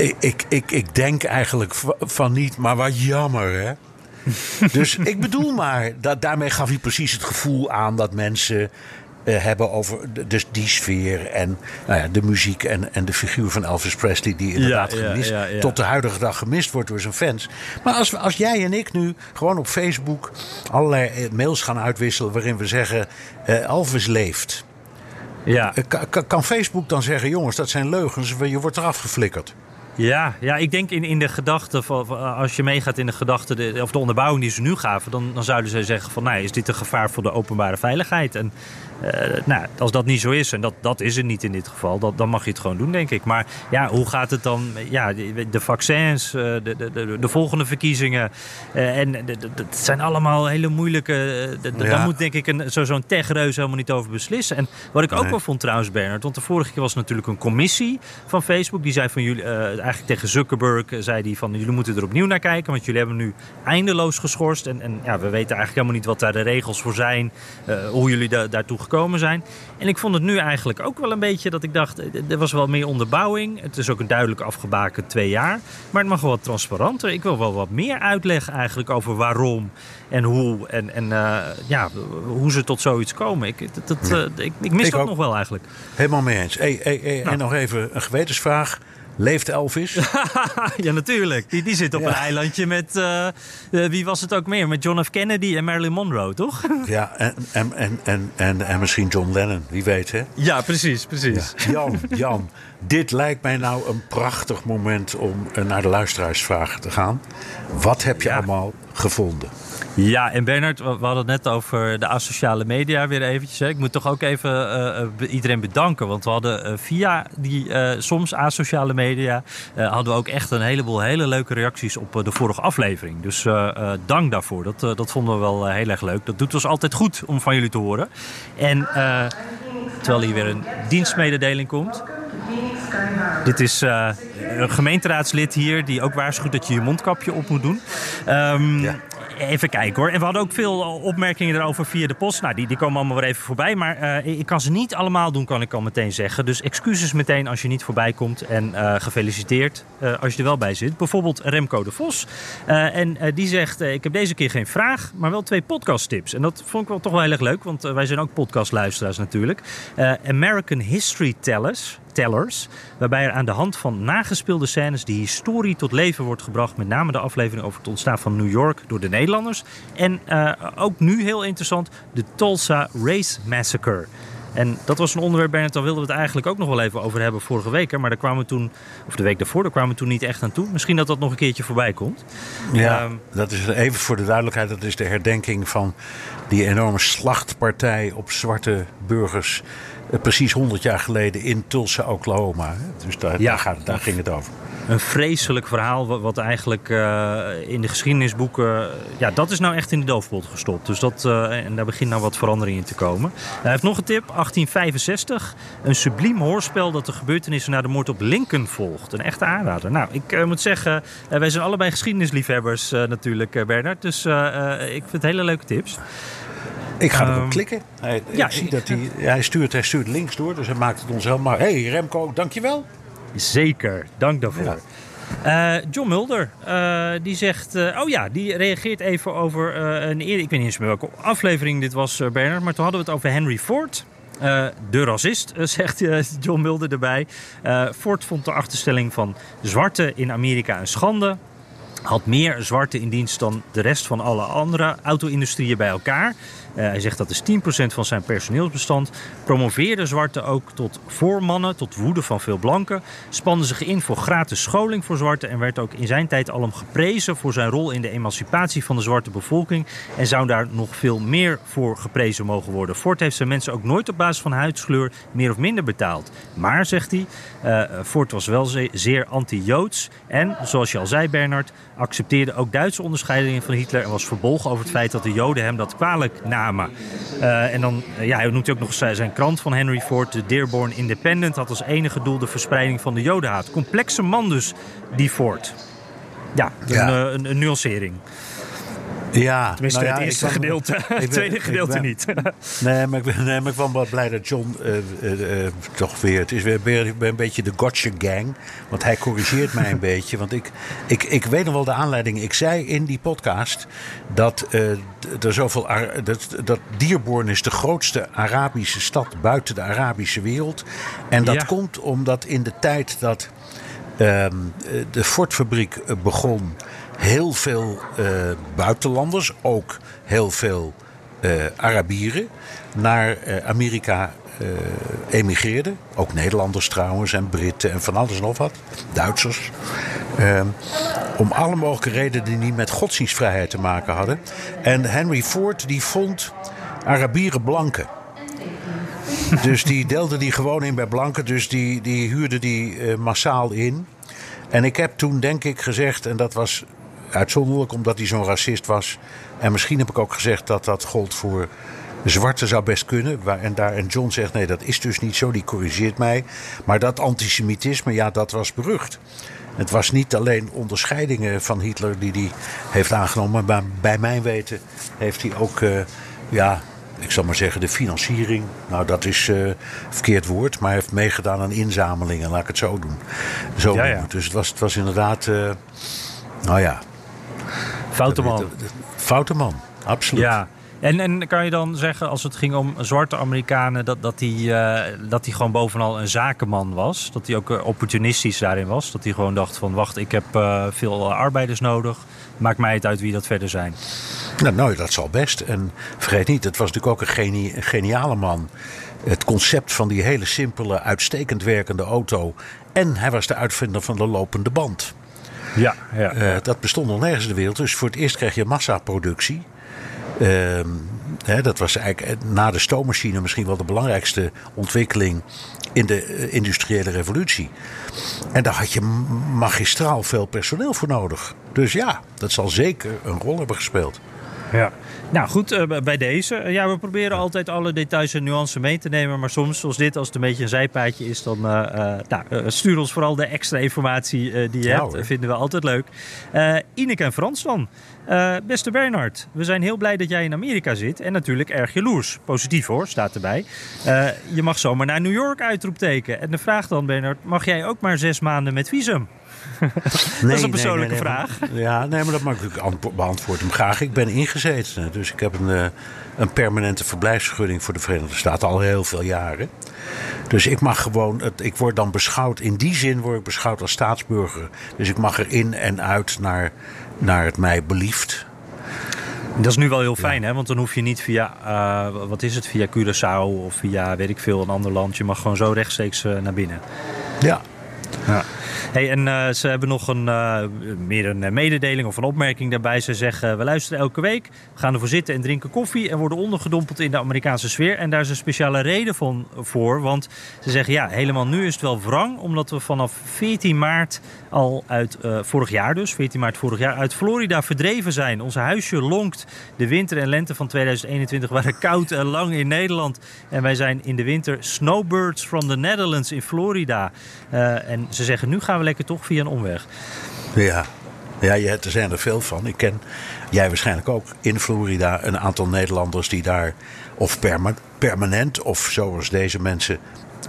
ik, ik, ik, ik denk eigenlijk van niet, maar wat jammer hè. dus ik bedoel maar, dat, daarmee gaf hij precies het gevoel aan dat mensen uh, hebben over de, dus die sfeer en nou ja, de muziek en, en de figuur van Elvis Presley, die inderdaad ja, gemist, ja, tot de huidige dag gemist wordt door zijn fans. Maar als, als jij en ik nu gewoon op Facebook allerlei eh, mails gaan uitwisselen waarin we zeggen: uh, Elvis leeft. Ja. Kan, kan Facebook dan zeggen: jongens, dat zijn leugens, je wordt eraf geflikkerd? Ja, ja, ik denk in, in de gedachte, van, als je meegaat in de gedachte, de, of de onderbouwing die ze nu gaven, dan, dan zouden ze zeggen van, nou, is dit een gevaar voor de openbare veiligheid? En uh, nou, als dat niet zo is, en dat, dat is het niet in dit geval, dat, dan mag je het gewoon doen, denk ik. Maar ja, hoe gaat het dan? Ja, de, vaccins, uh, de, de, de, de, volgende verkiezingen. Uh, en het zijn allemaal hele moeilijke. Ja. Daar moet denk ik een, zo, zo'n techreus helemaal niet over beslissen. En wat ik ook wel vond trouwens, Bernard, want de vorige keer was natuurlijk een commissie van Facebook. Die zei van jullie, eigenlijk tegen Zuckerberg, zei die van jullie moeten er opnieuw naar kijken. Want jullie hebben nu eindeloos geschorst. En, en ja, we weten eigenlijk helemaal niet wat daar de regels voor zijn. hoe jullie da daartoe gekomen zijn. En ik vond het nu eigenlijk ook wel een beetje dat ik dacht, er was wel meer onderbouwing. Het is ook een duidelijk afgebakend twee jaar. Maar het mag wel wat transparanter. Ik wil wel wat meer uitleg eigenlijk over waarom en hoe. En, en uh, ja, hoe ze tot zoiets komen. Ik, dat, dat, ik, ik mis ik dat ook. nog wel eigenlijk. Helemaal mee eens. Hey, hey, hey, nou. En nog even een gewetensvraag. Leeft Elvis? ja, natuurlijk. Die, die zit op ja. een eilandje met, uh, uh, wie was het ook meer? Met John F. Kennedy en Marilyn Monroe, toch? ja, en, en, en, en, en, en misschien John Lennon, wie weet hè? Ja, precies, precies. Ja. Jan, Jan, dit lijkt mij nou een prachtig moment om naar de luisteraarsvragen te gaan. Wat heb je ja. allemaal gevonden? Ja, en Bernard, we hadden het net over de asociale media weer eventjes. Hè. Ik moet toch ook even uh, iedereen bedanken. Want we hadden uh, via die uh, soms asociale media... hadden we ook echt een heleboel hele leuke reacties op de vorige aflevering. Dus dank daarvoor. Dat, dat vonden we wel heel erg leuk. Dat doet ons altijd goed om van jullie te horen. En terwijl hier weer een dienstmededeling komt... Dit is een gemeenteraadslid hier die ook waarschuwt dat je je mondkapje op moet doen. Um, ja. Even kijken hoor. En we hadden ook veel opmerkingen erover via de post. Nou, die, die komen allemaal weer even voorbij. Maar uh, ik kan ze niet allemaal doen, kan ik al meteen zeggen. Dus excuses meteen als je niet voorbij komt. En uh, gefeliciteerd als je er wel bij zit. Bijvoorbeeld Remco de Vos. en die zegt, ik heb deze keer geen vraag, maar wel twee podcasttips. En dat vond ik wel toch wel heel erg leuk. Want wij zijn ook podcastluisteraars natuurlijk. American History Tellers tellers. Waarbij er aan de hand van nagespeelde scènes die historie tot leven wordt gebracht. Met name de aflevering over het ontstaan van New York door de Nederlanders. En uh, ook nu heel interessant, de Tulsa Race Massacre. En dat was een onderwerp, Bernard, daar wilden we het eigenlijk ook nog wel even over hebben vorige week. Maar daar kwamen we toen, of de week daarvoor, daar kwamen we toen niet echt aan toe. Misschien dat dat nog een keertje voorbij komt. Ja, um, dat is even voor de duidelijkheid, dat is de herdenking van die enorme slachtpartij op zwarte burgers precies 100 jaar geleden in Tulsa, Oklahoma. Dus daar, ja. daar, ging het over. een vreselijk verhaal. Wat, eigenlijk in de geschiedenisboeken. ja, dat is nou echt in de doofpot gestopt. Dus dat, en daar begint nou wat verandering in te komen. Hij heeft nog een tip: 1865. Een subliem hoorspel dat de gebeurtenissen na de moord op Lincoln volgt. Een echte aanrader. Nou, ik moet zeggen, wij zijn allebei geschiedenisliefhebbers natuurlijk, Bernard. Dus ik vind het hele leuke tips. Ik ga erop um, klikken. Hij, ja, ik zie dat hij, hij, stuurt, hij stuurt links door, dus hij maakt het ons helemaal. Hé hey, Remco, dankjewel. Zeker, dank daarvoor. Uh, John Mulder, uh, die zegt... Uh, oh ja, die reageert even over een eerder... Ik weet niet eens meer welke aflevering dit was, Bernard. Maar toen hadden we het over Henry Ford. de racist, zegt John Mulder erbij. Ford vond de achterstelling van zwarte in Amerika een schande had meer zwarte in dienst dan de rest van alle andere auto-industrieën bij elkaar. Uh, hij zegt dat is 10% van zijn personeelsbestand. Promoveerde zwarte ook tot voormannen, tot woede van veel blanken. Spande zich in voor gratis scholing voor zwarte en werd ook in zijn tijd al geprezen voor zijn rol in de emancipatie van de zwarte bevolking. En zou daar nog veel meer voor geprezen mogen worden. Ford heeft zijn mensen ook nooit op basis van huidskleur meer of minder betaald. Maar, zegt hij, uh, Ford was wel zeer anti-Joods. En, zoals je al zei, Bernard, accepteerde ook Duitse onderscheidingen van Hitler en was verbolgen over het feit dat de Joden hem dat kwalijk Uh, en dan, uh, ja, hij noemt ook nog zijn krant van Henry Ford, de Dearborn Independent, had als enige doel de verspreiding van de Jodenhaat. Complexe man dus, die Ford. Ja, ja. Een, een, een nuancering. Ja, Tenminste, nou ja, het eerste gedeelte. het tweede gedeelte niet. nee, maar ik ben, nee, maar ik ben wel blij dat John uh, uh, uh, toch weer... Het is weer, weer een beetje de gotcha gang. Want hij corrigeert mij een beetje. Want ik, ik, ik weet nog wel de aanleiding. Ik zei in die podcast dat er zoveel... Dat, dat Dierborn is de grootste Arabische stad buiten de Arabische wereld. En dat ja. komt omdat in de tijd dat ehm, de Ford-fabriek begon heel veel uh, buitenlanders, ook heel veel uh, Arabieren, naar uh, Amerika emigreerden. Ook Nederlanders trouwens en Britten en van alles en nog wat. Duitsers. Ehm, om alle mogelijke redenen die niet met godsdienstvrijheid te maken hadden. En Henry Ford die vond Arabieren blanken. dus die deelde die gewoon in bij blanken. Dus die, die huurde die massaal in. En ik heb toen denk ik gezegd, en dat was uitzonderlijk omdat hij zo'n racist was. En misschien heb ik ook gezegd dat dat gold voor zwarte zou best kunnen. En, daar, en John zegt nee, dat is dus niet zo, die corrigeert mij. Maar dat antisemitisme, ja, dat was berucht. Het was niet alleen onderscheidingen van Hitler die hij heeft aangenomen. Maar bij mijn weten heeft hij ook, uh, ja, ik zal maar zeggen, de financiering. Nou, dat is uh, verkeerd woord. Maar hij heeft meegedaan aan inzamelingen, laat ik het zo doen. Zo ja, ja. Dus het was, het was inderdaad, uh, nou ja, Foute man. Foute man, absoluut. Ja. En, en kan je dan zeggen, als het ging om zwarte Amerikanen, dat, dat, hij, uh, dat hij gewoon bovenal een zakenman was? Dat hij ook uh, opportunistisch daarin was? Dat hij gewoon dacht van, wacht, ik heb uh, veel arbeiders nodig. Maakt mij het uit wie dat verder zijn. Nou, nou, dat zal best. En vergeet niet, het was natuurlijk ook een, een geniale man. Het concept van die hele simpele, uitstekend werkende auto. En hij was de uitvinder van de lopende band. Ja, ja, uh, dat bestond nog nergens in de wereld. Dus voor het eerst kreeg je massaproductie. Uh, hè, dat was eigenlijk eh, na de stoommachine misschien wel de belangrijkste ontwikkeling in de uh, industriële revolutie. En daar had je magistraal veel personeel voor nodig. Dus ja, dat zal zeker een rol hebben gespeeld. Ja. Nou goed, uh, bij deze. Uh, ja, we proberen altijd alle details en nuances mee te nemen. Maar soms, zoals dit, als het een beetje een zijpaadje is, dan uh, nou, stuur ons vooral de extra informatie die je hebt. Dat vinden we altijd leuk. Ineke en Frans dan. beste Bernard, we zijn heel blij dat jij in Amerika zit. En natuurlijk erg jaloers. Positief hoor, staat erbij. je mag zomaar naar New York uitroepteken. En de vraag dan, Bernard, mag jij ook maar zes maanden met visum? Dat is een persoonlijke nee, nee, vraag. ja, nee, maar dat mag ik beantwoord hem graag. Ik ben ingezeten. Dus ik heb een, uh, een permanente verblijfsvergunning voor de Verenigde Staten al heel veel jaren. Dus ik mag gewoon, het, ik word dan beschouwd, in die zin word ik beschouwd als staatsburger. Dus ik mag er in en uit naar, naar het mij belieft. Dat is nu wel heel fijn, ja. hè? want dan hoef je niet via, uh, wat is het, via Curaçao of via weet ik veel, een ander land. Je mag gewoon zo rechtstreeks uh, naar binnen. Ja. ja. Hey, en ze hebben nog een, meer een mededeling of een opmerking daarbij. Ze zeggen, we luisteren elke week, we gaan ervoor zitten en drinken koffie... en worden ondergedompeld in de Amerikaanse sfeer. En daar is een speciale reden van, voor, want ze zeggen... ja, helemaal nu is het wel wrang, omdat we vanaf 14 maart al uit vorig jaar dus... 14 maart vorig jaar uit Florida verdreven zijn. Onze huisje lonkt. De winter en lente van 2021 waren koud en lang in Nederland. En wij zijn in de winter snowbirds from the Netherlands in Florida. En ze zeggen, nu gaan we lekker toch via een omweg. Ja, ja, er zijn er veel van. Ik ken jij waarschijnlijk ook in Florida een aantal Nederlanders die daar of permanent of zoals deze mensen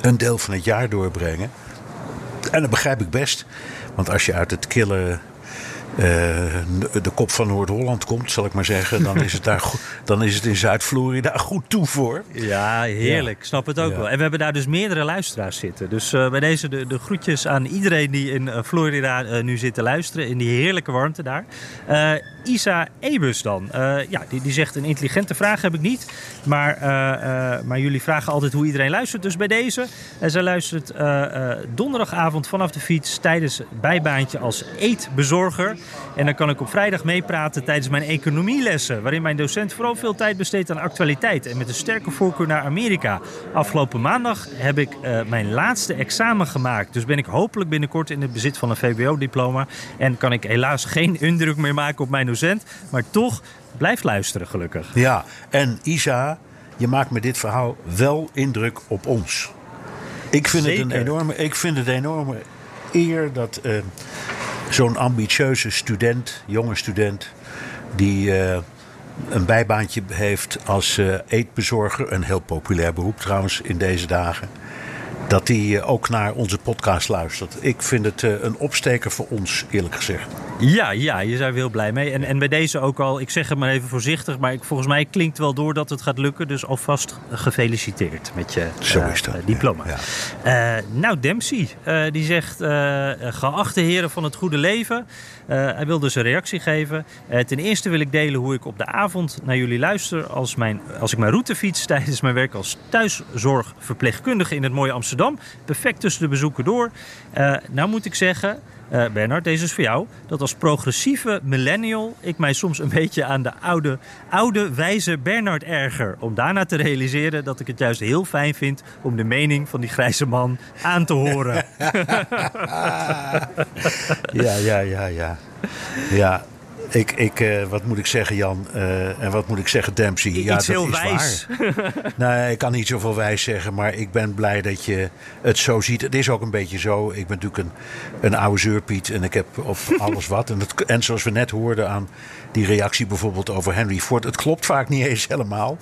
een deel van het jaar doorbrengen. En dat begrijp ik best. Want als je uit het kille uh, de kop van Noord-Holland komt, zal ik maar zeggen, dan is het, daar dan is het in Zuid-Florida goed toe voor. Ja, heerlijk. Ja. Snap het ook wel. En we hebben daar dus meerdere luisteraars zitten. Dus uh, bij deze de, de, groetjes aan iedereen die in uh, Florida nu zit te luisteren. In die heerlijke warmte daar. Isa Ebus dan. ja, die, die zegt een intelligente vraag heb ik niet. Maar, maar jullie vragen altijd hoe iedereen luistert. Dus bij deze. En zij luistert donderdagavond vanaf de fiets tijdens bijbaantje als eetbezorger. En dan kan ik op vrijdag meepraten tijdens mijn economielessen, waarin mijn docent vooral veel tijd besteedt aan actualiteit en met een sterke voorkeur naar Amerika. Afgelopen maandag heb ik mijn laatste examen gemaakt, dus ben ik hopelijk binnenkort in het bezit van een VWO-diploma en kan ik helaas geen indruk meer maken op mijn docent, maar toch blijf luisteren gelukkig. Ja, en Isa, je maakt met dit verhaal wel indruk op ons. Ik vind, het een enorme, ik vind het een enorme eer dat uh, zo'n ambitieuze student, jonge student, die uh, een bijbaantje heeft als uh, eetbezorger. Een heel populair beroep trouwens in deze dagen dat hij eh, ook naar onze podcast luistert. Ik vind het eh, een opsteker voor ons, eerlijk gezegd. Ja, ja, je zijn we heel blij mee. En, en bij deze ook al, ik zeg het maar even voorzichtig, maar ik, volgens mij klinkt wel door dat het gaat lukken. Dus alvast gefeliciteerd met je uh, diploma. Ja, nou, Dempsey, die zegt, geachte heren van het goede leven. Hij wil dus een reactie geven. ten eerste wil ik delen hoe ik op de avond naar jullie luister als, mijn, als ik mijn route fiets tijdens mijn werk als thuiszorgverpleegkundige in het mooie Amsterdam. Perfect tussen de bezoeken door. Uh, nou moet ik zeggen, uh, Bernard, deze is voor jou. Dat als progressieve millennial ik mij soms een beetje aan de oude, oude wijze Bernard erger. Om daarna te realiseren dat ik het juist heel fijn vind om de mening van die grijze man aan te horen. ja, ja, ja, ja. Ja, ik, ik, uh, wat moet ik zeggen, Jan? Uh, en wat moet ik zeggen, Dempsey? Ja, Iets dat heel is wijs. Waar. nee, ik kan niet zoveel wijs zeggen, maar ik ben blij dat je het zo ziet. Het is ook een beetje zo. Ik ben natuurlijk een, een oude zeurpiet en ik heb op alles wat. En, het, en zoals we net hoorden aan die reactie bijvoorbeeld over Henry Ford. Het klopt vaak niet eens helemaal.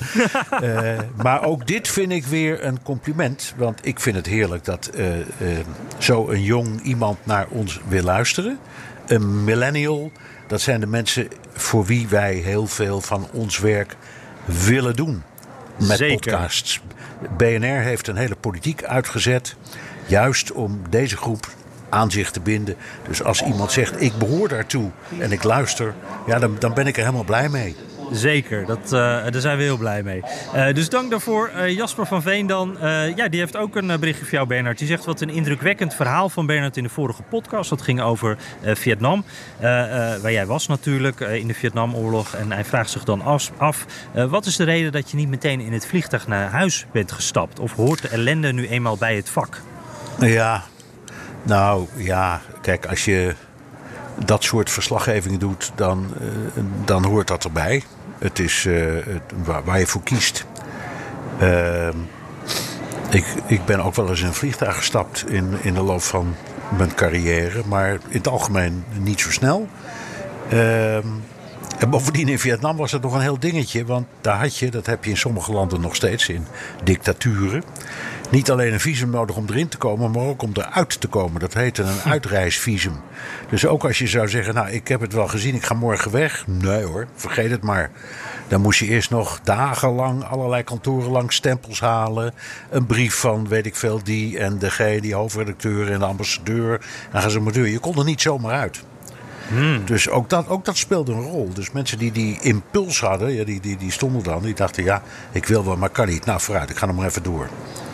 uh, maar ook dit vind ik weer een compliment. Want ik vind het heerlijk dat zo een jong iemand naar ons wil luisteren. Een millennial dat zijn de mensen voor wie wij heel veel van ons werk willen doen. Met podcasts. BNR heeft een hele politiek uitgezet. Juist om deze groep aan zich te binden. Dus als iemand zegt: Ik behoor daartoe en ik luister, ja, dan, dan ben ik er helemaal blij mee. Zeker, dat, uh, daar zijn we heel blij mee. Uh, dus dank daarvoor. Uh, Jasper van Veen dan. ja, die heeft ook een berichtje voor jou, Bernard. Die zegt wat een indrukwekkend verhaal van Bernard in de vorige podcast. Dat ging over Vietnam. waar jij was natuurlijk in de Vietnamoorlog. En hij vraagt zich dan af, af wat is de reden dat je niet meteen in het vliegtuig naar huis bent gestapt? Of hoort de ellende nu eenmaal bij het vak? Ja, nou ja, kijk, als je dat soort verslaggeving doet, dan, dan hoort dat erbij. Het is uh, waar, je voor kiest. Uh, ik, ik ben ook wel eens in een vliegtuig gestapt in, in de loop van mijn carrière, maar in het algemeen niet zo snel. Uh, en bovendien in Vietnam was het nog een heel dingetje, want daar had je, dat heb je in sommige landen nog steeds in dictaturen, niet alleen een visum nodig om erin te komen, maar ook om eruit te komen. Dat heette een hm. uitreisvisum. Dus ook als je zou zeggen, nou ik heb het wel gezien, ik ga morgen weg. Nee hoor, vergeet het maar. Dan moest je eerst nog dagenlang allerlei kantoren lang stempels halen. Een brief van weet ik veel die en de die hoofdredacteur en de ambassadeur. En gaan ze maar doen. Je kon er niet zomaar uit. Hmm. Dus ook dat, ook dat speelde een rol. Dus mensen die die impuls hadden, ja, die, die, die stonden dan. Die dachten, ja, ik wil wel, maar kan niet. Nou, vooruit, ik ga nog maar even door.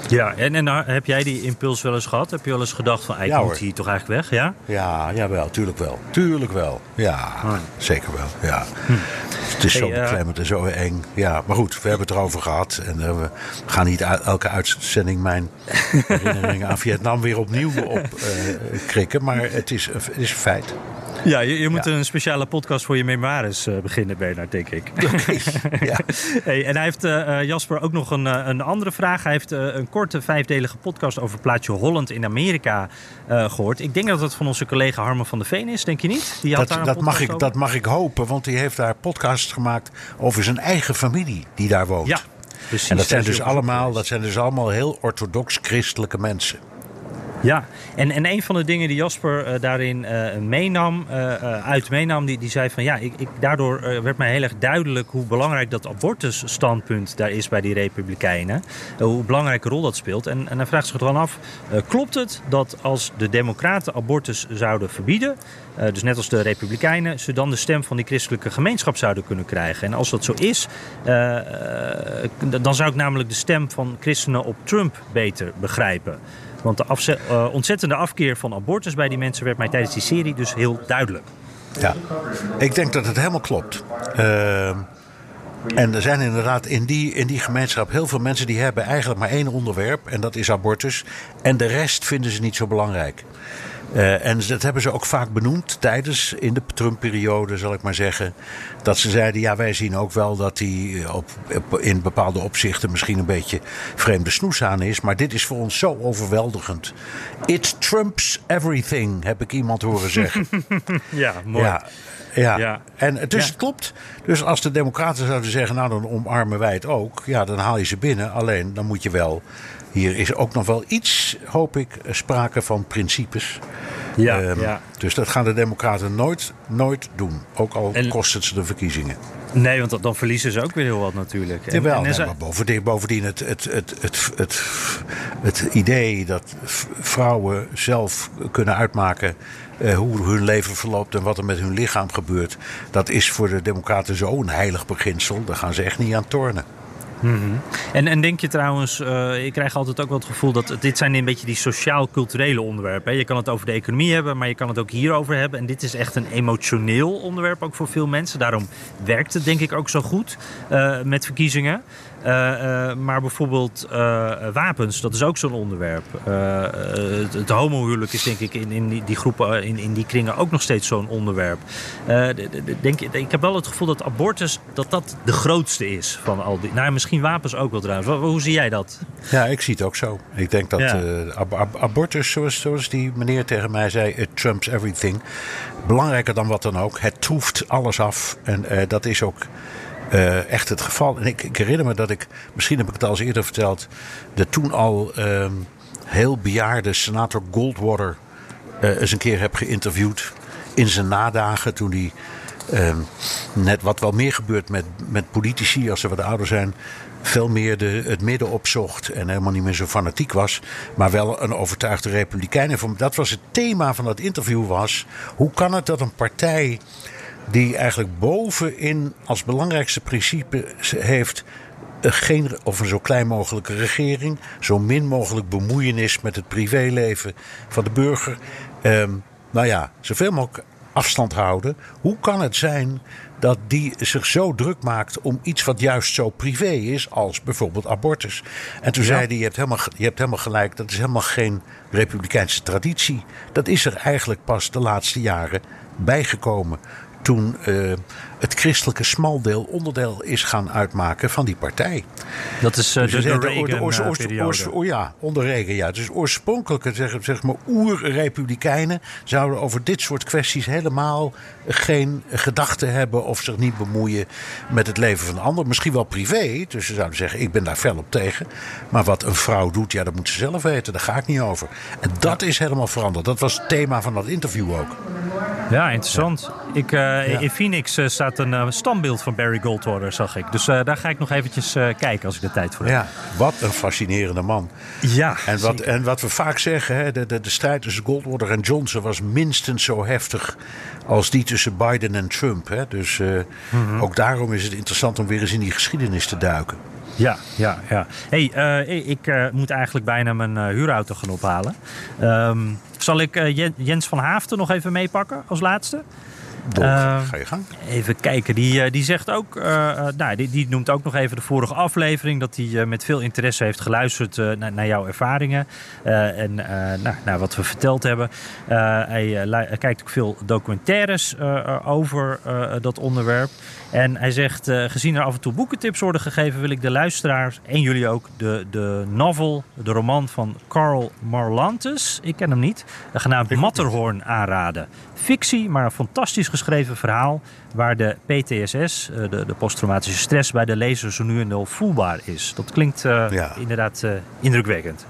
Ja, en, en heb jij die impuls wel eens gehad? Heb je wel eens gedacht van, ik Ja, moet hier toch eigenlijk weg? Ja? Ja, jawel, tuurlijk wel. Tuurlijk wel. Ja, zeker wel. Ja. Het is zo Hey, eh, beklemmend en zo eng. Ja, maar goed, we hebben het erover gehad. En eh, we gaan niet elke uitzending mijn herinneringen aan Vietnam weer opnieuw opkrikken. maar het is, het is een feit. Ja, je, je moet Ja. een speciale podcast voor je memoires eh, beginnen, Bernard, denk ik. Ja. Hey, en hij heeft, eh, eh, Jasper, ook nog een, een andere vraag. Hij heeft een korte vijfdelige podcast over plaatsje Holland in Amerika eh, gehoord. Ik denk dat dat van onze collega Harmen van der Veen is, denk je niet? Die had Dat, daar een dat, mag ik, over. dat mag ik hopen, want hij heeft daar podcasts gemaakt over zijn eigen familie die daar woont. Ja, precies. En dat zijn dus allemaal, dat zijn dus allemaal heel orthodox christelijke mensen. Ja, en, en een van de dingen die Jasper eh, daarin eh, meenam, eh, uit meenam, die, die zei van ja, ik, ik, daardoor werd mij heel erg duidelijk hoe belangrijk dat abortusstandpunt daar is bij die Republikeinen. Hoe belangrijke rol dat speelt. En, en dan vraagt zich dan af, klopt het dat als de Democraten abortus zouden verbieden, dus net als de Republikeinen, ze dan de stem van die christelijke gemeenschap zouden kunnen krijgen? En als dat zo is, dan zou ik namelijk de stem van christenen op Trump beter begrijpen. Want de eh, ontzettende afkeer van abortus bij die mensen werd mij tijdens die serie dus heel duidelijk. Ja, ik denk dat het helemaal klopt. Ehm, en er zijn inderdaad in die, in die gemeenschap heel veel mensen die hebben eigenlijk maar één onderwerp. En dat is abortus. En de rest vinden ze niet zo belangrijk. Eh, en dat hebben ze ook vaak benoemd tijdens, in de Trump-periode zal ik maar zeggen. Dat ze zeiden, ja wij zien ook wel dat hij op, op- in bepaalde opzichten misschien een beetje vreemde snoes aan is. Maar dit is voor ons zo overweldigend. It trumps everything, heb ik iemand horen zeggen. Ja, mooi. Ja, ja. Ja. en dus Ja. het klopt. Dus als de Democraten zouden zeggen, nou dan omarmen wij het ook. Ja, dan haal je ze binnen. Alleen dan moet je wel. Hier is ook nog wel iets, hoop ik, sprake van principes. Ja, Ehm, ja. Dus dat gaan de Democraten nooit, nooit doen. Ook al En- kost het ze de verkiezingen. Nee, want dan verliezen ze ook weer heel wat natuurlijk. En- Jawel, en nee, ze- maar bovendien, bovendien het, het, het, het, het, het idee dat vrouwen zelf kunnen uitmaken eh, hoe hun leven verloopt en wat er met hun lichaam gebeurt, dat is voor de Democraten zo'n heilig beginsel. Daar gaan ze echt niet aan tornen. En, en denk je trouwens, eh, ik krijg altijd ook wel het gevoel dat dit zijn een beetje die sociaal-culturele onderwerpen. Hè? Je kan het over de economie hebben, maar je kan het ook hierover hebben. En dit is echt een emotioneel onderwerp ook voor veel mensen. Daarom werkt het denk ik ook zo goed eh, met verkiezingen. Eh, eh, maar bijvoorbeeld eh, wapens, dat is ook zo'n onderwerp. Het, het homohuwelijk is denk ik in, in die, die groepen, in, in die kringen ook nog steeds zo'n onderwerp. Denk, ik heb wel het gevoel dat abortus dat dat de grootste is van al die. Nou, misschien wapens ook wel trouwens. Hoe zie jij dat? Ja, ik zie het ook zo. Ik denk dat Ja. ab- ab- abortus, zoals, zoals die meneer tegen mij zei, it trumps everything. Belangrijker dan wat dan ook. Het troeft alles af. En dat is ook eh, echt het geval. En ik, ik herinner me dat ik, misschien heb ik het al eens eerder verteld, de toen al ehm, heel bejaarde senator Goldwater eh, eens een keer heb geïnterviewd. In zijn nadagen toen hij ehm, net wat wel meer gebeurt met, met politici als ze wat ouder zijn. Veel meer de, het midden opzocht en helemaal niet meer zo fanatiek was. Maar wel een overtuigde republikein. En dat was het thema van dat interview was. Hoe kan het dat een partij die eigenlijk bovenin als belangrijkste principe heeft eh, geen, of een zo klein mogelijke regering, zo min mogelijk bemoeienis met het privéleven van de burger. Ehm, nou ja, zoveel mogelijk afstand houden. Hoe kan het zijn dat die zich zo druk maakt om iets wat juist zo privé is, als bijvoorbeeld abortus? En toen zei hij: je hebt, helemaal, je hebt helemaal gelijk, dat is helemaal geen republikeinse traditie. Dat is er eigenlijk pas de laatste jaren bijgekomen. Toen eh, het christelijke smaldeel onderdeel is gaan uitmaken van die partij. Dat is eh, Dus de, de oor- ja, onder regen, ja. Dus oorspronkelijke zeg, zeg maar, oer-republikeinen zouden over dit soort kwesties helemaal geen gedachten hebben of zich niet bemoeien met het leven van de ander. Misschien wel privé, dus ze zouden zeggen: ik ben daar fel op tegen. Maar wat een vrouw doet, ja, dat moet ze zelf weten. Daar ga ik niet over. En dat is helemaal veranderd. Dat was het thema van dat interview ook. Ja, interessant. Ik, eh, In Phoenix eh, staat een eh, standbeeld van Barry Goldwater, zag ik. Dus eh, daar ga ik nog eventjes eh, kijken als ik de tijd voor heb. Ja, wat een fascinerende man. Ja, En wat, zeker. en wat we vaak zeggen, hè, de, de, de strijd tussen Goldwater en Johnson was minstens zo heftig als die tussen Biden en Trump. Hè. Dus Mhm. ook daarom is het interessant om weer eens in die geschiedenis te duiken. Ja, ja, ja. hey, uh, ik uh, moet eigenlijk bijna mijn uh, huurauto gaan ophalen. Um, zal ik Jens van Haafden nog even meepakken als laatste? Uh, ga je gang. Even kijken. Die, uh, die zegt ook, uh, nou, die, die, noemt ook nog even de vorige aflevering. Dat hij met veel interesse heeft geluisterd naar, naar, jouw ervaringen. en nou, naar wat we verteld hebben. Hij, kijkt ook veel documentaires over dat onderwerp. En hij zegt, gezien er af en toe boekentips worden gegeven, wil ik de luisteraars en jullie ook de, de novel, de roman van Carl Marlantes, ik ken hem niet, genaamd Matterhorn aanraden. Fictie, maar een fantastisch geschreven verhaal waar de PTSS, de, de posttraumatische stress, bij de lezer zo nu en dan voelbaar is. Dat klinkt uh, ja. inderdaad indrukwekkend.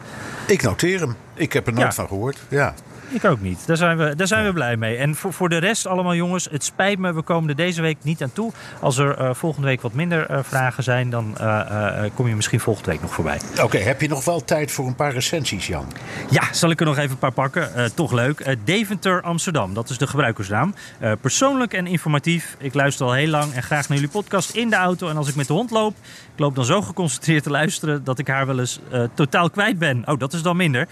Ik noteer hem. Ik heb er nooit ja. van gehoord. Ja. Ik ook niet. Daar zijn we, daar zijn we blij mee. En voor, voor de rest allemaal jongens, het spijt me. We komen er deze week niet aan toe. Als er uh, volgende week wat minder uh, vragen zijn, dan uh, kom je misschien volgende week nog voorbij. Oké, heb je nog wel tijd voor een paar recensies, Jan? Ja, zal ik er nog even een paar pakken. toch leuk. Deventer Amsterdam, dat is de gebruikersnaam. persoonlijk en informatief. Ik luister al heel lang en graag naar jullie podcast in de auto. En als ik met de hond loop, ik loop dan zo geconcentreerd te luisteren dat ik haar wel eens totaal kwijt ben. Oh, dat is dan minder.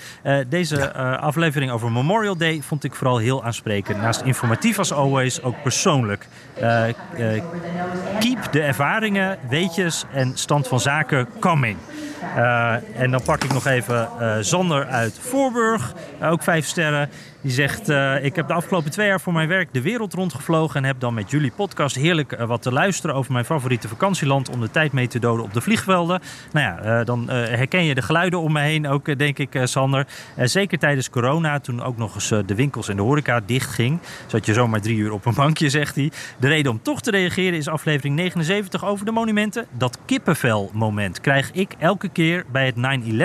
deze ja. aflevering over Memorial Day vond ik vooral heel aansprekend. Naast informatief als always, ook persoonlijk. Keep de ervaringen, weetjes en stand van zaken coming. En dan pak ik nog even Zander uit Voorburg, ook vijf sterren. Die zegt: uh, Ik heb de afgelopen twee jaar voor mijn werk de wereld rondgevlogen. En heb dan met jullie podcast heerlijk uh, wat te luisteren over mijn favoriete vakantieland. om de tijd mee te doden op de vliegvelden. Nou ja, uh, dan herken je de geluiden om me heen ook, denk ik, Sander. zeker tijdens corona, toen ook nog eens de winkels en de horeca dicht ging. Zat je zomaar drie uur op een bankje, zegt hij. De reden om toch te reageren is aflevering 79 over de monumenten. Dat kippenvel-moment krijg ik elke keer bij het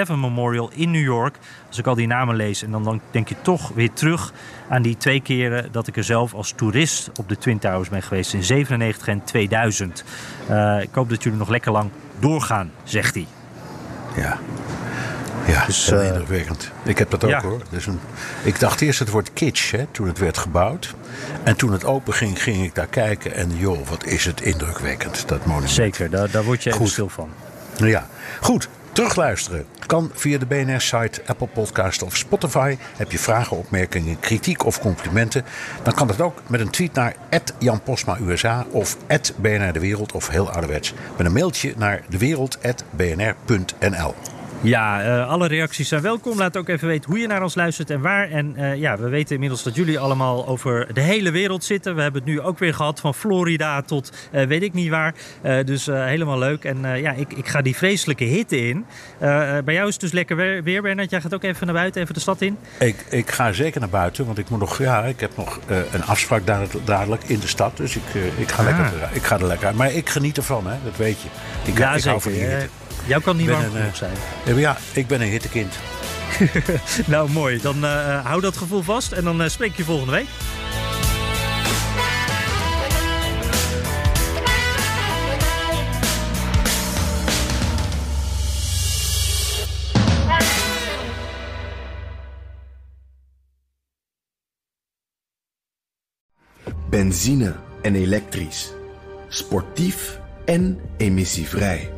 9-11 Memorial in New York. Als ik al die namen lees en dan, dan denk je toch weer terug aan die twee keren dat ik er zelf als toerist op de Twin Towers ben geweest in 97 en 2000. Uh, ik hoop dat jullie nog lekker lang doorgaan, zegt hij. Ja. Ja, dus, uh, indrukwekkend. Ik heb dat ook ja. hoor. Dus een, ik dacht eerst het wordt kitsch hè, toen het werd gebouwd. En toen het open ging, ging ik daar kijken. En joh, wat is het indrukwekkend, dat monument. Zeker, daar, daar word je even stil van. Ja, goed. Terugluisteren kan via de BNR-site, Apple Podcast of Spotify. Heb je vragen, opmerkingen, kritiek of complimenten? Dan kan dat ook met een tweet naar Jan Posma USA of BNR De Wereld of heel ouderwets met een mailtje naar dewereld.bnr.nl. Ja, uh, alle reacties zijn welkom. Laat ook even weten hoe je naar ons luistert en waar. En uh, ja, we weten inmiddels dat jullie allemaal over de hele wereld zitten. We hebben het nu ook weer gehad van Florida tot uh, weet ik niet waar. dus helemaal leuk. En ja, ik, ik ga die vreselijke hitte in. bij jou is het dus lekker weer, weer, Bernard. Jij gaat ook even naar buiten, even de stad in? Ik, ik ga zeker naar buiten, want ik moet nog, ja, ik heb nog een afspraak dadelijk in de stad. Dus ik, ik, ga, ah. lekker, ik ga er lekker uit. Maar ik geniet ervan, hè, dat weet je. Ik, ja, ik zeker. Hou van die hitte. Jou kan niet warm genoeg zijn. Ja, ik ben een hittekind. nou, mooi. Dan uh, hou dat gevoel vast en dan uh, spreek ik je volgende week. Benzine en elektrisch. Sportief en emissievrij.